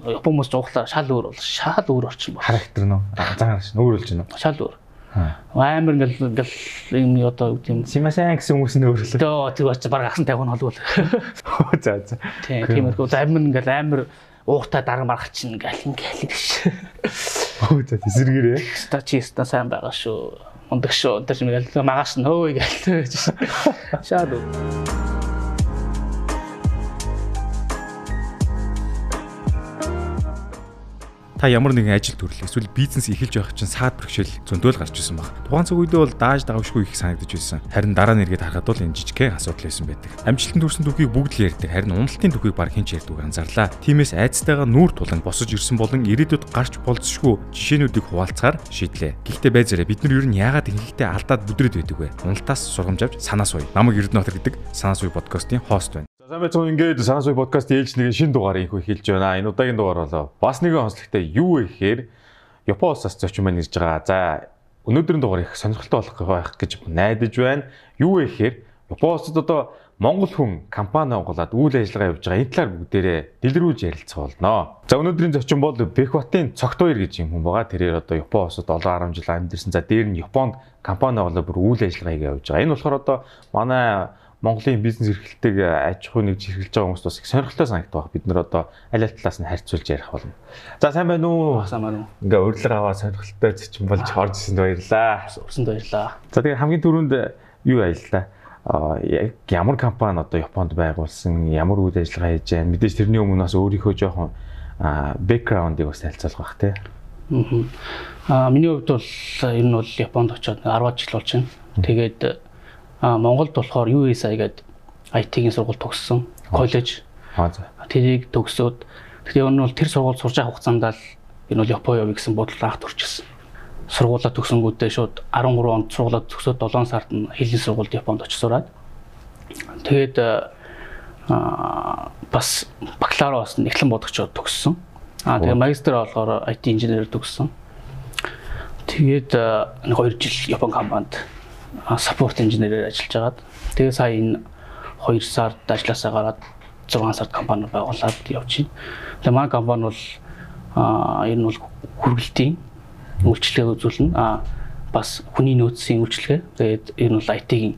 Япон хүмүүс жуулаа шал өөр бол шал өөр орчин байна. Характер нь зан гарч өөр болж байна. Шал өөр. Амар ингээл ингээл юм одоо юу юм. Симасан гэсэн хүмүүс нь өөр л. Төө тэр очиж баг агсан тавих нь холвол. За за. Тийм тиймэрхүү амир ингээл амар уухтай дарга маргач чинь ингээл ингээл гэж. Оо за эсэргээрээ. Ста чи ста сайн байгаа шүү. Ундаг шүү. Чинь ингээл магаас нь хөөе гээл. Шаад. Та ямар нэгэн ажил төрөл эсвэл бизнес эхэлж байх чинь саад бэрхшээл зөндөөл гарч ирсэн баг. Тухайн цаг үедээ бол дааж давшгүй их санагдаж байсан. Харин дараа нь эргээд харахад бол энэ жижигхэн асуудал байсан байдаг. Амжилтанд хүрсэн түүхийг бүгд л ярьдаг. Харин уналтын түүхийг баг хэн ч ярьдаггүй анзаарлаа. Тиймээс айцтайгаа нүүр тулан босож ирсэн болон ирээдүйд гарч болцсошгүй жишээнүүдийг хуваалцахаар шийдлээ. Гэхдээ байзаараа бид нар ер нь яагаад ингэхдээ алдаад бүдрээд байдаг вэ? Уналтаас сургамж авч санаа суй. Намаг Эрдэнэтр гэдэг санаа суй подкастын хост байна. Сайн байцгаа ингээд санаа суй подкаст ээлж нэгэн шин дугаарыг хэлж байна. Энэ удаагийн дугаар болоо. Бас нэгэн онцлогтой юу вэ гэхээр Япон улсаас зочин маань ирж байгаа. За өнөөдрийн дугаар их сонирхолтой болох байх гэж найдаж байна. Юу вэ гэхээр Япон улсад одоо Монгол хүн компани онгуулад үйл ажиллагаа явуулж байгаа энэ талаар бүгдээрээ дэлгэрүүлж ярилцах болно. За өнөөдрийн зочин бол Бэхбатын цогтойр гэж юм хүн байгаа. Тэрээр одоо Япон улсад 7 10 жил амьдэрсэн. За дээр нь Японд компани онгуулаад бүр үйл ажиллагаа явуулж байгаа. Энэ болохоор одоо манай Монголын бизнес эрхлэлтэйг аж ахуй нэгж хэрэглэж байгаа хүмүүст бас их сонирхолтой санагдах баг. Бид нэр одоо аль аль талаас нь харьцуулж ярих болно. За сайн байна уу? Сайн байна уу? Ингээ урилга аваа сонирхолтой зочин болж орж ирсэнд баярлаа. Урсанд баярлаа. За тэгээ хамгийн түрүүнд юу аяллаа? а яг ямар компани одоо Японд байгуулсан ямар үйл ажиллагаа хийж байна мэдээж тэрний өмнө бас өөрийнхөө жоохон бэкграундыг бас танилцуулах бах тий. Аа миний хувьд бол ер нь бол Японд очиод 10 жил болж байна. Тэгээд Монголд болохоор USI гэдэг IT-ийн сургууль төгссөн. Коллеж. Тэрийг төгсөөд тэгэхээр энэ бол тэр сургууль сурж байгаа хугацаанд л энэ бол Япон явъя гэсэн бодол анх төрчихсөн. Сургуулаа төгсөнгүүтээ шууд 13 онд сургуулаа төгсөөд 7 сард нь хэлний сургуульд Японд очиж сураад тэгээд аа бас бакалавра бас нэглэн бодогчод төгссөн. Аа тэгээ магистр болохоор IT инженеэр төгссөн. Тэгээд нэг 2 жил Япон компанид саппорт инженерээр ажиллаж агаад тэгээ сая энэ 2 сард ажилласаа гараад 6 сард компани байгуулад явж байна. Тэгээ манай компани бол аа энэ бол хүргэлтийн үйлчлэгээ үзүүлнэ. Аа бас хүний нөөцийн үйлчлэгээ. Тэгээд энэ бол IT-ийн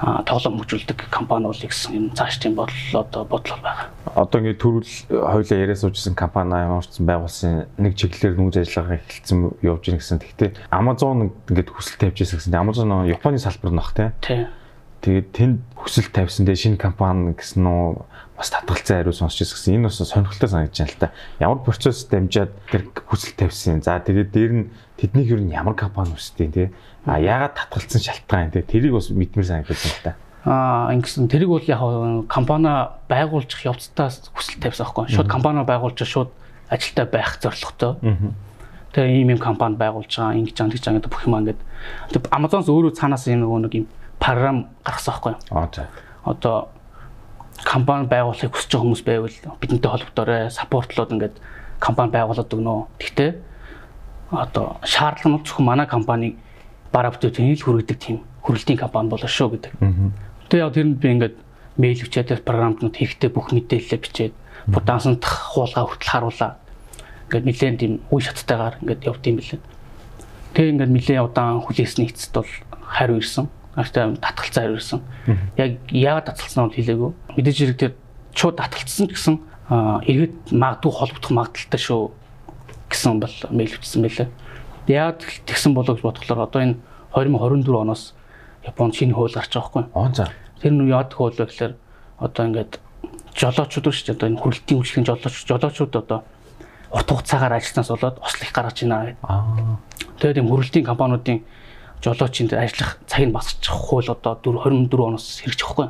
тоглоом хөгжүүлдэг компани бол гэсэн энэ цаашдын бодол одоо бодлого байгаа. Одоо ингээд төрөл хоёлаа яриа суужсэн компани ямарчсан байгуулсан нэг чиглэлээр нүүж ажиллагаа эхэлсэн явж гин гэсэн. Гэхдээ Amazon ингээд хүсэл тавьж ирсэн гэсэн. Amazon Японы салбар нөх тий. Тэгээд тэнд хүсэл тавьсан дээр шинэ компани гэсэн нь бас татгалцсан хариу сонсч ирсэн. Энэ бас сонирхолтой санагдаж байна л та. Ямар процесс дамжаад тэр хүсэл тавьсан. За тэгээд дээр нь тэднийг юу ямар компани үстэй тий А яагаад татгалцсан шалтгаан те тэрийг бас мэдмэр санагдаж байна та. Аа ингэсэн тэрийг бол яг компани байгуулчих явцдаа хүсэл тавьсан байхгүй. Шууд компани байгуулж шууд ажилтаа байх зорилготой. Тэгээ ийм юм компани байгуулж байгаа ингэж байгаа гэж байгаа бүх юм ингээд Amazon-с өөрөө цаанаас юм нэг юм програм гаргасан байхгүй. Аа за. Одоо компани байгуулахыг хүсэж байгаа хүмүүс байвал бидэнтэй холбогдоорой, саппортлоод ингээд компани байгуулад өгнө. Гэхдээ одоо шаардлагатай зөвхөн манай компаниг бараа бүтээний л хүргэдэг тийм хөрөлтийн компани болоо шүү гэдэг. Тэгээ яг тэрэнд би ингээд мэйл бичээд програмтнууд хийхдээ бүх мэдээлэлээ бичээд будаансанд хуулгаа хүртэл харуулаа. Ингээд нэлээд тийм үе шаттайгаар ингээд явд юм билээ. Тэгээ ингээд нэлээд удаан хүлээсний эцэст бол хариу ирсэн. Артай татгалцсан хариу ирсэн. Яг яагаад татгалцсан нь хэлээгүй. Мэдээж хэрэгтэй шууд татгалцсан гэсэн эргээд магадгүй холбогдох магадaltaй шүү гэсэн бол мэйл бичсэн байлаа. Яг тэгсэн болоо гэж бодглохоор одоо энэ 2024 оноос Японд шинэ хууль гарч байгаа байхгүй. Аа за. Тэр нь яад хууль вэ гэхээр одоо ингээд жолоочууд шүү дээ одоо энэ хүрэлтийн үйлчлэгийн жолооч жолоочууд одоо урт хугацаагаар ажилласнаас болоод ослих гаргаж байна гэдэг. Аа. Тэгээд юм хүрэлтийн компаниудын жолоочинд ажиллах цаг нь басчих хууль одоо 24 оноос хэрэгжих байхгүй.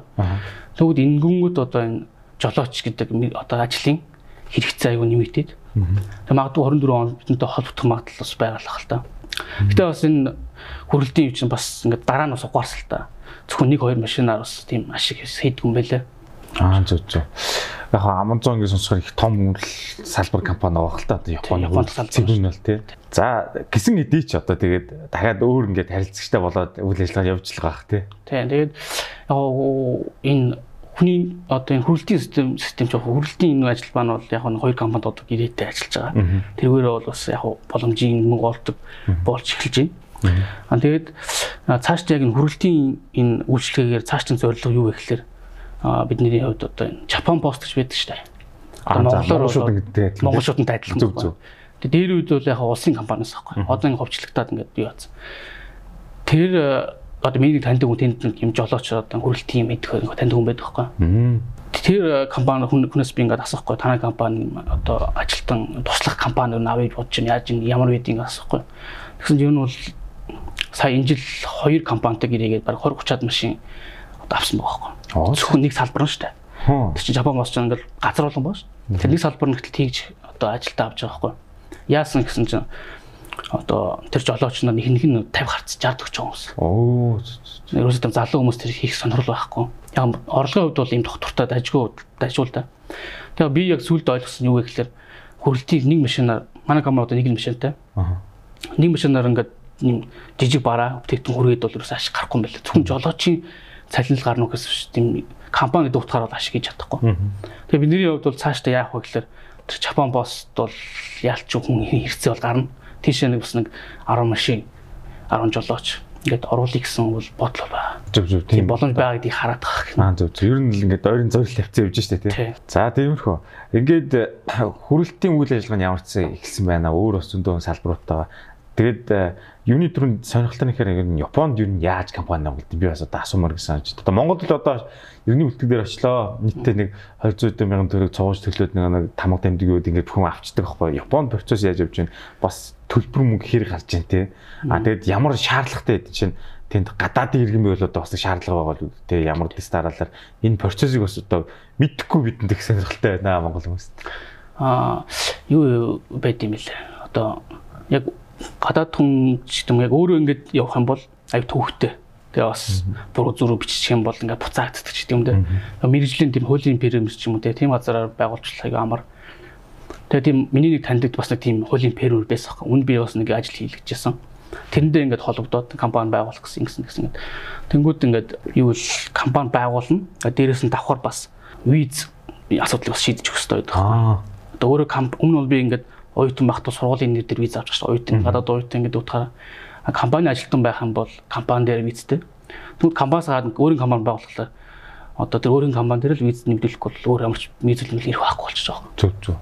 Тэгвэл энэнгүүт одоо энэ жолооч гэдэг одоо ажлын хэрэгцээ аюу нэмэгдээд Тэг магадгүй 24 он бидэнтэй холбогдох магадлал бас байгалах л та. Гэтэ бас энэ хүрэлтийн юу чинь бас ингээд дараа нь бас угаарсал та. Зөвхөн нэг хоёр машинаар бас тийм ашиг хийдэг юм байлаа. Аа зөв зөв. Яг Amazon гэж сонсохоор их том салбар компани байгаа л та Японы нь бол тий. За гисэн эдий ч одоо тэгээд дахиад өөр ингээд харилцагчтай болоод үйл ажиллагаа явж л байгаа х тий. Тий. Тэгээд яг энэ хүний одоо энэ хүрээлтийн систем систем ч яг хүрээлтийн энэ ажил маань бол яг нэг хоёр компанид одоо гэрээтэй ажиллаж байгаа. Тэргээрээ бол бас яг боломжийн мөнгө олдог болж эхэлж байна. Аа тэгээд цааш яг энэ хүрээлтийн энэ үйлчлэгээр цааш нь зорилго юу вэ гэхээр бидний хувьд одоо энэ Japan Post гэж байдаг шүү дээ. Монголоор шууд ингээд Монгол шуудтай адилхан. Зөв зөв. Тэгээд дээр үед бол яг улсын компаниас байхгүй. Одоо ингэ ховчлогдоод ингээд бий бац. Тэр одоо миний таньдаг хүн тэнд юм жолооч одоо хүрээлт юм идэх таньдаг хүн байдаг байхгүй. Тэр компани хүнээс би ингээд асуухгүй танай компани одоо ажилтан туслах компани авъя бодож байна яаж ямар байдгийг асуухгүй. Тэгсэн чинь юу нь бол сая энэ жил хоёр компанитай гэрээгээд баг 20 30-аад машин одоо авсан байгаа байхгүй. Зөвхөн нэг салбар нь шүү дээ. Тэр чинь Жапон бос ч ингээд газар болгон боо шүү. Тэр нэг салбар нь гэтэл тэгж одоо ажилдаа авч байгаа байхгүй. Яасан гэсэн чинь одоо тэр жолооч нар нэг нэг нь 50 харц 60 40 хүмүүс. Оо. Ерөөсөө залуу хүмүүс тэр хийх сонирхол байхгүй. Яг орлогын хувьд бол ийм доктортой дажгүй дажгүй л да. Тэгээ би яг сүлд ойлгосон юу вэ гэхээр хүрэлтийг нэг машинаар манай компани одоо нэг машинтай. Аа. Нэг машинаар ингээд жижиг бараа бүтээгдэхүүн хүргээд бол ерөөсөө ашиг гарахгүй юм байна. Зөвхөн жолоочийн цалинл гарна гэхээс биш тийм компани дуутахаар бол ашиг хийж чадахгүй. Тэгээ бидний хувьд бол цаашдаа яах вэ гэхээр тэр Japan Post бол яалч хүн хэрэгцээ бол гарна. Тийшээ нэг бас нэг 10 машин 10 жолооч ингээд оруулах гэсэн бол бодол байна. Зөв зөв тийм боломж байгаа гэдгийг хараад байгаа. Аа зөв зөв. Ер нь л ингээд ойрын зорилт тавьсан явж штэ тий. За тиймэрхүү. Ингээд хүрэлтийн үйл ажиллагаа нь ямар ч ихсэн байна. Өөр бас зөндөө салбаруудтайгаа Тэгээд э, юуны түрүүнд сонирхолтой нэхэр энэ Японд юу яаж компани нэмэлт би бас одоо асуумаар гэсэн чинь. Одоо Монголд л одоо ерний үлтгэл дээр очлоо. Нийтдээ нэг 200 мянган төгрөг цугууж төглөөд нэг тамга тамдгийг үуд ингээд бүхэн авчдаг байхгүй. Японд процесс яаж явж байна? Бас төлбөр мөнгө хэрэг гарч байна те. А тэгээд ямар шаардлагатай гэдэг чинь тэнд гадаадын иргэн байвал одоо бас шаардлага байгаа л те ямар дэс дараалал энэ процессыг бас одоо мэдхгүй бидэнд их сонирхолтой байна Монгол хүмүүст. Аа юу байд юм бэлээ. Одоо яг гадаад хүн ч гэдэм яг өөрөө ингэж явах юм бол аяг төвхтэй. Тэгээ бас буруу зүрх бичих юм бол ингээд буцаагддаг ч гэдэм үү. Мэргэжлийн тийм хуулийн пирамид ч юм уу тийм газараар байгуулчлах амар. Тэгээ тийм миний нэг таньдаг бас нэг тийм хуулийн пирамид байсан. Үн би бас нэг ажил хийлгэжсэн. Тэрэндээ ингээд холбогдоод компани байгуулах гэсэн гэсэн ингээд. Тэнгүүд ингээд юу л компани байгуулна. Дээрээс нь давхар бас виз асуудлыг бас шийдэж өгөх хэрэгтэй байдаг. Аа. Одоо өөрөө өмнө бол би ингээд оюутан байхдаа сургуулийн нэр дээр виз авч байгаа шүү. Оюутан гадаад оюутан гэдэг утгаараа компани ажилтан байх юм бол компани дээр визтэй. Тэгвэл компаниас гадна өөрийн компани байгуулахлаа одоо тэр өөрийн компани дээр л виз нэмэгдүүлэх бол өөр амарч визэл нэмэл ирэх байхгүй болчихж байгаа. Зөв зөв.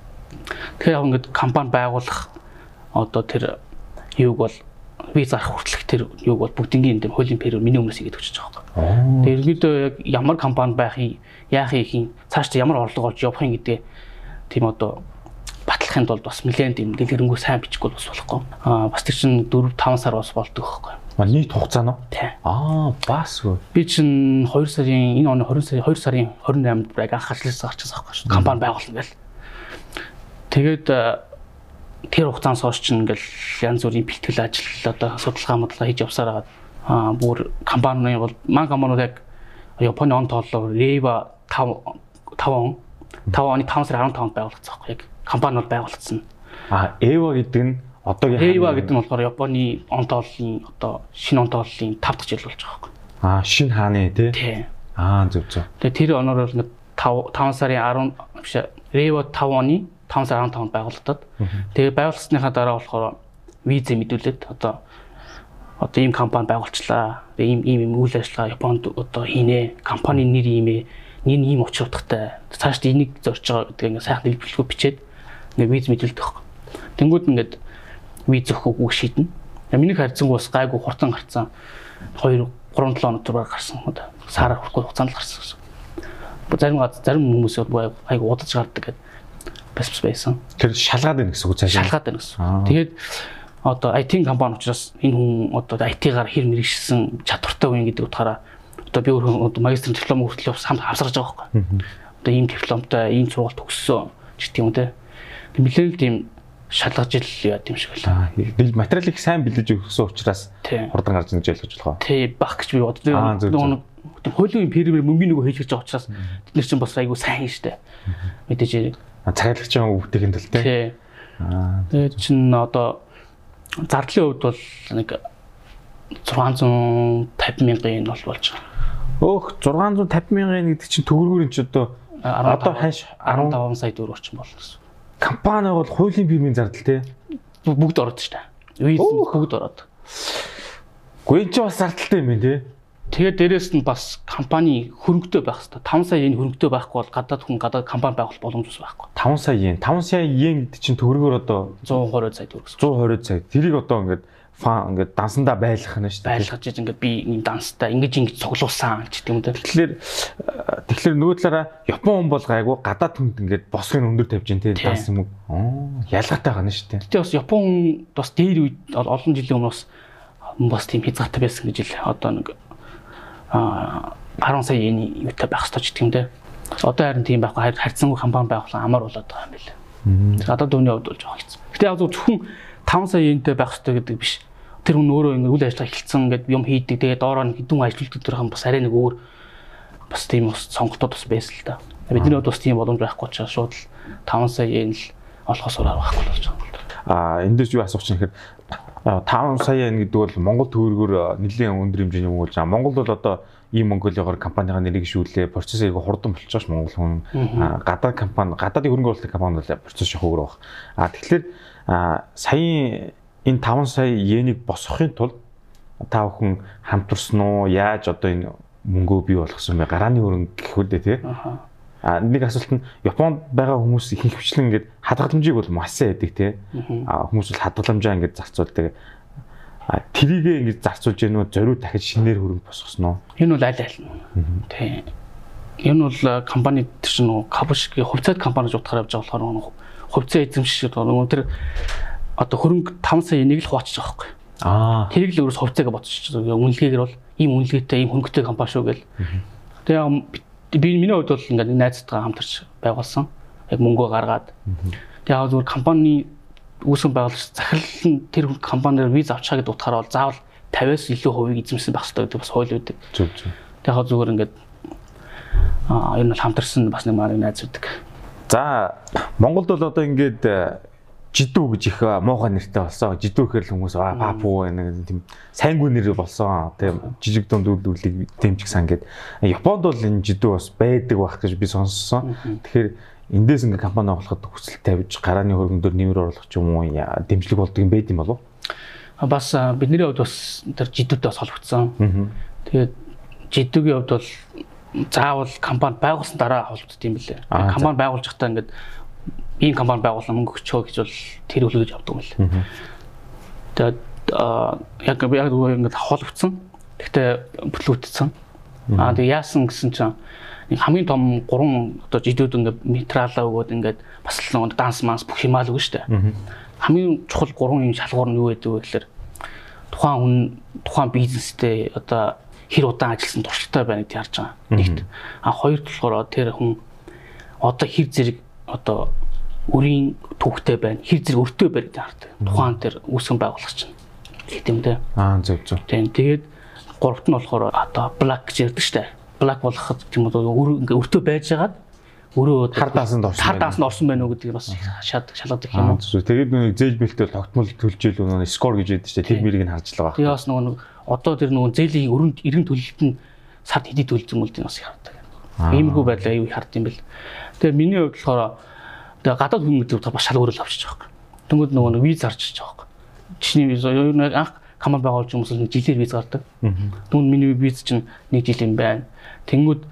Тэгэхээр яг ингээд компани байгуулах одоо тэр юуг бол виз арах хүртэлх тэр юуг бол бүгднгийн энэ хуулийн период миний өмнөөс игээд өгч байгаа байхгүй. Тэр ерөнхийдөө яг ямар компани байх юм, яах юм, цааш ямар орлого олж явах юм гэдэг тийм одоо батлахын тулд бас нэлээд юм дэлгэрэнгүй сайн бичихгүй бас болохгүй. Аа бас тэр чинь 4 5 сар бас болдог байхгүй. Нийт хугацаа нь тий. Аа бас үү. Би чинь 2 сарын энэ оны 20 сарын 2 сарын 28-нд яг анх ажилласаа гарчихсан байхгүй. Компани байгуулна гэл. Тэгээд тэр хугацаанд хойш чинь ингээл янз бүрийн бэлтгэл ажил одоо судалгаа модлого хийж явсаар. Аа бүр компани бол маань компаниуд яг Японы он тооллоо Reva 5 5 он 5 оны 5 сарын 15-нд байгуулагдсан байхгүй яг компани бол байгуулагдсан. А Эва гэдэг нь одоогийн Эва гэдэг нь болохоор Японы онтооллын одоо шинэ онтооллын 5 дахь жил болж байгаа байхгүй. А шинэ хааны тий. Тий. Аа зөв зөв. Тэгээ тэр оноор бол 5 5 сарын 10 биш Эва 5 оны 5 сарын 15-нд байгуулагдаад тэгээ байгуулсныхаа дараа болохоор виз мэдүүлээд одоо одоо ийм компани байгуулчлаа. Тэгээ ийм ийм үйл ажиллагаа Японд одоо хийнэ. Компани нэр ийм ээ. Нэр ийм учир утгатай. Цааш энийг зорж байгаа гэдэг ингээ сайхан дэлбэлгүй бичээд ингээ виз мэдүүлдэг. Тэнгүүд ингээд виз өгөх үгүй шийднэ. Миний харьцангуй бас гайгүй хурдан гарцсан 2 3 7 хоног тураар гарсан. Одоо сараар хүрэхгүй хугацаанд л гарсан гэсэн. Зарим зарим хүмүүс бол айгүй удаж гардаг гэдэг бас бас байсан. Тэр шалгаад байна гэсэн үг цаашаа. Шалгаад байна гэсэн. Тэгээд одоо IT компани учраас энэ хүн одоо IT-гаар хэр мэрэгшсэн чадвартай хүн гэдэг утгаараа одоо би өөрөө магистрийн диплом хүртэл хамт авсарж байгаа байхгүй. Одоо ийм дипломтой, ийм сургалт төгссөн ч гэдэг юм те нэлээд тийм шалгаж ил яа юм шиг байлаа. Тэгэл материал их сайн бэлдэж өгсөн учраас хурдан гарч ирж ойлгож болох. Тий, баг гэж би боддог. Нөгөө хуулийн пермер мөнгөний нөгөө хийж байгаа учраас бид нар чинь бас айгүй сайн штэ. Мэдээж цагаалагчийн өвдөхийн төл тий. Аа. Тэгээд чин одоо зардлын хувьд бол нэг 650 мянган бол болж байгаа. Өөх 650 мянган гэдэг чинь төгрөгөөр чи одоо одоо ханш 15 сая төгрөг орчим болно гэсэн. Компани бол хуулийн фирмийн зардал те. Бүгд ороод шүү дээ. Үйл бүгд ороод. Гүн чи бас зардалтай юм байна те. Тэгээд дээрэс нь бас компани хөрөнгөтэй байх хэрэгтэй. 5 сая yen хөрөнгөтэй байхгүй бол гадаад хүн гадаад компани байгуулах боломж ус байхгүй. 5 сая yen. 5 сая yen гэдэг чинь төгрөгөөр одоо 120 сая төгрөг. 120 сая. Тэрийг одоо ингээд фан ингээд дансандаа байлгах нь шүү дээ. Байлгаж иж ингээд би нэг данстай ингэж ингэж цуглуулсан ч гэдэг юм да. Тэгэхээр тэгэхээр нөгөө талаараа Япон хүн бол гайгүй гадаад хүнд ингээд босгын өндөр тавьж ин тийм данс юм уу? Оо ялгаатай нь шүү дээ. Гэтэ бас Япон бас дээр үед олон жилийн өмнө бас бас тийм хязгаартай байсан гэж л одоо нэг а 10 сая йений юутай байх хэрэгтэй ч гэдэг юм да. Одоо харин тийм байхгүй харьцангуй компани байгуулсан амар болоод байгаа юм байна. Гадаад дүүний хувьд бол жоох хэцүү. Гэтэ яг зөвхөн 5 сая йентэй байх хэрэгтэй гэдэг биш тэр хүн өөрөө ингээд үйл ажиллагаа эхэлсэн ингээд юм хийдэг. Тэгээд доороо нь хідүүн ажилтдаг тэр хам бас арай нэг өөр бас тийм бас сонголтууд бас байсан л да. Бидний хувьд бас тийм боломж байхгүй учраас шууд л 5 сая yen л олохоос ураар байхгүй болж байгаа. Аа энэ дэс юу асуух чинь гэхээр 5 сая yen гэдэг бол Монгол төгрөгөөр нэлийн өндөр хэмжээний юм болж байгаа. Монгол бол одоо ийм Монголиогоор компанийн нэрийг шүүлээ. Процесс айгу хурдан болчихоош Монгол хүн. Гадаад компани, гадаадын хөрөнгө оруулалтын компани бол процесс их өөр баг. А тэгэхээр саяын энэ 5 сая йенийг босгохын тулд та бүхэн хамтарсан уу? Яаж одоо энэ мөнгөө бий болгосон бэ? Гарааны хөрөнгө гэхүүлээ тий. А нэг асуулт нь Японд байгаа хүмүүс их хвчлэн ингээд хадгаламжийг бол маш сайн яадаг тий. А хүмүүс бол хадгаламжаа ингээд зарцуулдаг. А тэрийгээ ингээд зарцуулж яануу зориу дахиж шинээр хөрөнгө босгосон уу? Энэ бол аль аль. Тий. Энэ бол компани чинь кабушки хувьцаат компани жуудахаар явж байгаа болохоор хувьцаа эзэмшиж нөгөө тэр одоо хөрөнгө 5 сая нэг л хуваачиж байгаа байхгүй. Аа. Тэрийг л өөрөөс хувьцаагаа бодчих. Үнэлгээгээр бол ийм үнэлгээтэй ийм хөнгөтэй компани шүү гэл. Тэгээ би миний хувьд бол ингээд найзтайгаа хамтарч байгуулсан. Яг мөнгөө гаргаад. Тэгээ яг зүгээр компани үүсгэн байгуулагч захирал нь тэр компанидэр виз авчаа гэдээ утгаараа бол заавал 50-аас илүү хувийг эзэмсэн байх хэрэгтэй гэдэг бас хууль үүдэг. Зөв зөв. Тэгээ яг зүгээр ингээд аа ер нь хамтарсан бас нэг маань найз үүдэг. За Монголд бол одоо ингээд жидүү гэж их муухай нэртэй болсон. Жидүү гэхэр л хүмүүс аа папу нэг тийм сайнгүй нэр болсон. Тийм жижиг дунд үйлдвэрлэлийг дэмжихсан гээд Японд бол энэ жидүү бас байдаг байх гэж би сонссон. Тэгэхээр эндээс ингээ компани болоход хүсэл тавьж гарааны хөргөндөр нэмэр оруулах ч юм уу дэмжлэг болдог юм байд юм болов? Бас бидний хувьд бас тэр жидүүтэй бас холбогдсон. Тэгээд жидүүгийн хувьд бол заавал компани байгуулсан дараа холбогдсон юм билээ. Компани байгуулж байхдаа ингээд ийм компани байгуулсан мөнгө өчөө гэж бол тэр үлгэж авдаг юм л. Тэгээд яг яг ингээд холбогдсон. Гэхдээ бүтлгүүдсэн. Аа тэг яасан гэсэн чинь нэг хамгийн том гурван одоо жидүүд ингээд материалаа өгөөд ингээд бас л нэг данс манс бүх юмаа л өгнө штэ. Хамгийн чухал гурван юм шалгуур нь юу гэдэг вэ гэхээр тухайн хүн тухайн бизнестэй одоо хэр удаан ажилласан туршлагатай байна гэдгийг харж байгаа. Нэгт. А хоёрт болохоор тэр хүн одоо хэр зэрэг одоо өрийн түүхтэй байна. Хэр зэрэг өртөө барь гэдэг хардаг. Тухайн тэр үүсгэн байгуулагч нь. Гэт юм те. Аа зөв зөв. Тийм. Тэгээд гуравт нь болохоор одоо black гэж ярьдаг штэ. Black болоход тийм үү ингээ өртөө байж хагаад өрөө хар даасанд орсон хар даасанд орсон байна уу гэдгийг бас шаад шалгадаг юм уу. Тэгээд нэг зээл бэлтэл тогтмол төлжээл нөгөө скор гэж яддаг штэ. Тэр мэрийг нь харж л байгаа. Тэгээд бас нөгөө одоо тэр нөгөө зээлийн өрөнд эрен төлөлт нь сард хэдий төлсөн мөлдгийг бас хардаг. Иймэрхүү байдлаа юу хард юм бэл. Тэгээд миний хувьд болохоор Тэгээ гадаад хүн гэдэг бас шал өөрөөр авчиж байгаа юм. Тэнгүүд нөгөө нэг виз харж байгаа юм. Чиний виз ер нь анх камер байгуулж хүмүүс нэг жилээр виз гардаг. Түүнд миний виз чинь нэг жил юм байна. Тэнгүүд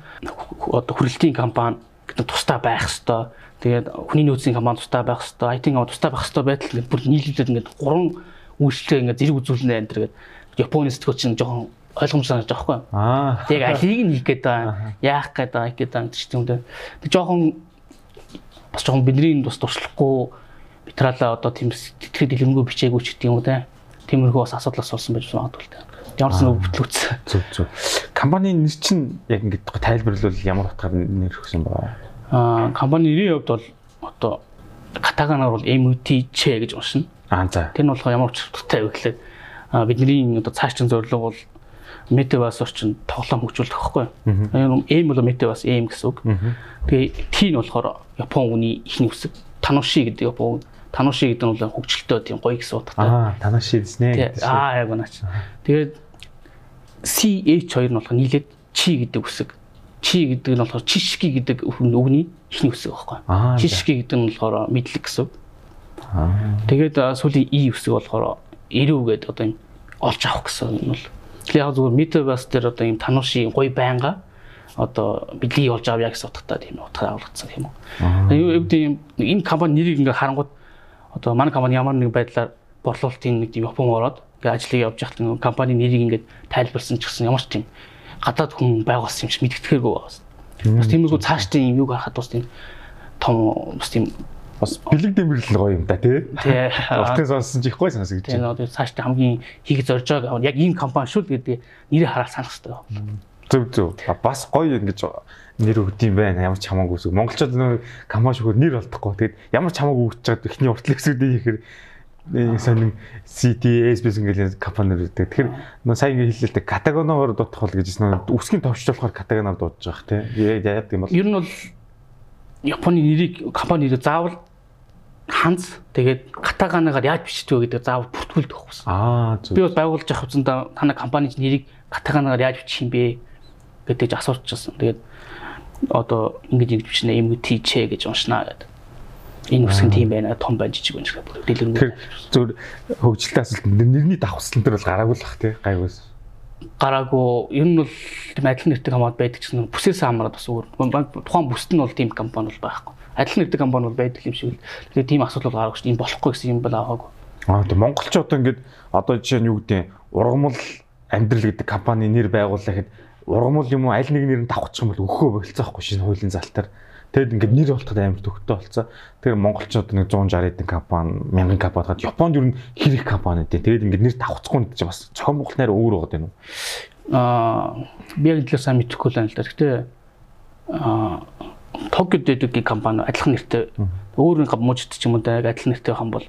одоо хүрэлтийн компани гэдэг тустай байх хэвээр. Тэгээд хүний нөөцийн компани тустай байх хэвээр, IT компани тустай байх хэвээр байтал бүр нийлүүлээд ингээд гурван үйлчлэгээ ингээд зэрэг үзүүлнэ энэ төр гэдэг. Японы сэтгүүл чинь жоохон ойлгомж санаж байгаа хгүй. Аа. Тэг алийг нь хийх гээд байгаа. Яах гээд байгаа гэдэг юм чинь юм даа. Тэг жоохон бас жоохон бидний бас туршлахгүй материалаа одоо тийм сэтгэхэд дэлгэмгүй бичээгүй ч гэдэг юм уу те. Тиймэрхүү бас асуудал болсон байж магадгүй л те. Ямар ч нэг бүтлүүц. Зүг зүг. Компанийн нэр чинь яг ингэж тайлбарлавал ямар утгаар нэр өгсөн баа? Аа, компани нэрийн хувьд бол одоо катаганаар бол MUTC гэж уншина. Аа за. Тэр нь болохоор ямар ч утгатай вэ гэхлээр бидний одоо цаашчин зорилго бол метавас орчин тоглоом хөгжүүлэх байхгүй. Эм бол метавас эм гэсэн үг. Тэгээ Т нь болохоор Япон үний ихний үсэг тануши гэдэг Япон тануши гэдэг нь бол хөгжилтэй тийм гоё гэсэн утгатай. Аа тануши гэснэ. Аа яг унаач. Тэгээд CH2 нь болохоор нийлээд чи гэдэг үсэг. Чи гэдэг нь болохоор чишки гэдэг үгний ихний үсэг байхгүй. За. Чишки гэдэг нь болохоор мэдлэг гэсэн. үг. Аа. Тэгээд сүүлийн и үсэг болохоор ирүү гэдэг одоо юм олж авах гэсэн юм бол. Тэгэхээр яг зүгээр метабас дээр одоо юм тануушийн гоё байнга одоо бидлийг олж авъя гэсэн утгатай тийм утгаар аврагдсан юм уу. Юу гэдэг юм энэ компани нэрийг ингээ харангууд одоо манай компани ямар нэг байдлаар борлуулалтын нэг тийм Япон ороод ингээ ажлыг явж байхад нэг компани нэрийг ингээ тайлбарсан ч гэсэн ямар ч тийм гадаад хүн байгуулсан юм шиг мэддэхэргүй байгаас. Бас тиймэрхүү цаашдын юм юг харахад бас тийм том бас тийм Бас бэлэг дэмэрлэл гоё юм да тий. тий Уртын сонсон ч их гоё сонсогдож байна. одоо цаашдаа хамгийн хийх зорж байгаа яг энэ компани шүү гэдэг нэрийг хараад санах хэрэгтэй. Зөв зөв. Бас гоё ингэж нэр өгд юм байна. Ямар ч хамаагүй үсэг. Монголчууд нөө компани шүүхээр нэр олдохгүй. Тэгэд ямар ч хамаагүй өгч чад эхний уртлын өсгөдөө ихээр нэг сонин CT, SBS ингээл компаниуд үүдэг. Тэгэхээр нөө сайн ингээ хэллээ л дээ катагоноор дутах бол гэж нөө үсгийн товч болохоор катагоноор дуудаж байгаа тий. Яагаад юм бол Ер нь бол Японы нэрийг компани нэрийг заавал ханц тэгээд катаганагаар яаж бичдэг вэ гэдэг заавал бүртгүүлдэг байхгүй. аа Би зөв. бол байгуулж авах үсэндээ танай компани нэрийг катаганагаар яаж бичих юм бэ гэдэг ч асуучсан. Тэгээд одоо ингэж ингэж бичнэ MTC гэж уншнаа гэдэг. Энэ үсгэн тийм байна, том байна, жижиг байна Тэгэхээр дэлгэрэнгүй. зөв хөгжилтэй асуулт нэрний давхцлан дээр бол гараагүй л бах тий. Гайгүйс. гараагүй ер нь бол тийм адил нэртэй компани байдаг ч нэг бүсээс хамаарат бас өөр тухайн бүсд нь бол тийм компани бол байхгүй адил нэртэй компани бол байдаг юм шиг. Л тэгээ тийм асуудал бол гараагүй шүү энэ болохгүй гэсэн юм бол аваагүй. Аа тэг монголч одоо ингээд одоо жишээ нь юу гэдэг ургамал амьдрал гэдэг компани нэр байгууллаа гэхэд ургамал юм уу аль нэг нэр нь давхчих юм бол өхөө болцоохгүй шинэ хуулийн залтаар тэгэд ингээд нэр болтоход амар төгтөө болцоо. Тэр монголчууд нэг 160 эдэн компани мянган компани хаад Японд юу н хэрэг компани дээ тэгэд ингээд нэр давхцахгүй гэж бас цохон монгол найр өөр байгаа юм уу? Аа би яг л сайн мэдэхгүй л байна л да. Гэхдээ аа Токиод дэдэг компани адилхан нэртэй өөр нэг мужид ч юм уу да адилхан нэртэй хам бол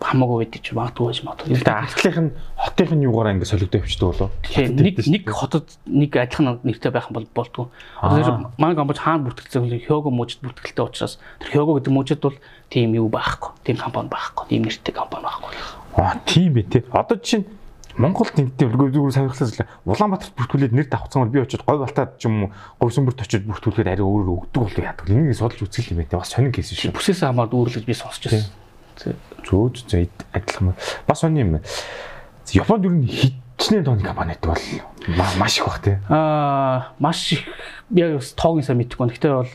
хамаагүй байдаг ч магадгүй байж магадгүй тэгээд артлынх нь хотынх нь юугаар ингээд солигдоо өвчтэй болоо Тэгэхээр нэг нэг хотод нэг адилхан нэртэй байх юм бол болтгүй. Тэр манай компани хаана бүртгэлцээ вэ? Хёго мужид бүртгэлтэй учраас тэр Хёго гэдэг мужид бол тийм юу байхгүй. Тийм компани байхгүй. Тийм нэртэй компани байхгүй. Аа тийм ээ тий. Одоо жишээ нь Монголд нэгдээ үлгөө зүгээр сонирхлоос л Улаанбаатарт бүртгүүлээд нэр давхцсан бол би очиод гой балтаад ч юм уу говь сүмбэрт очиод бүртгүүлээд ари өөр өгдөг болов яадаг. Энийг судалж үзэх юм байна. Бас сонин кейс шүү. Бүсээс хамаард үүрлэж би сонсч байсан. Зөөж зөө адилхан ба- бас сони юм. Японд юу н хичнээн тооны компани гэдэг бол ма- маш их бах тий. Аа маш их яг бас тоогийн сайн мэдэхгүй. Гэхдээ бол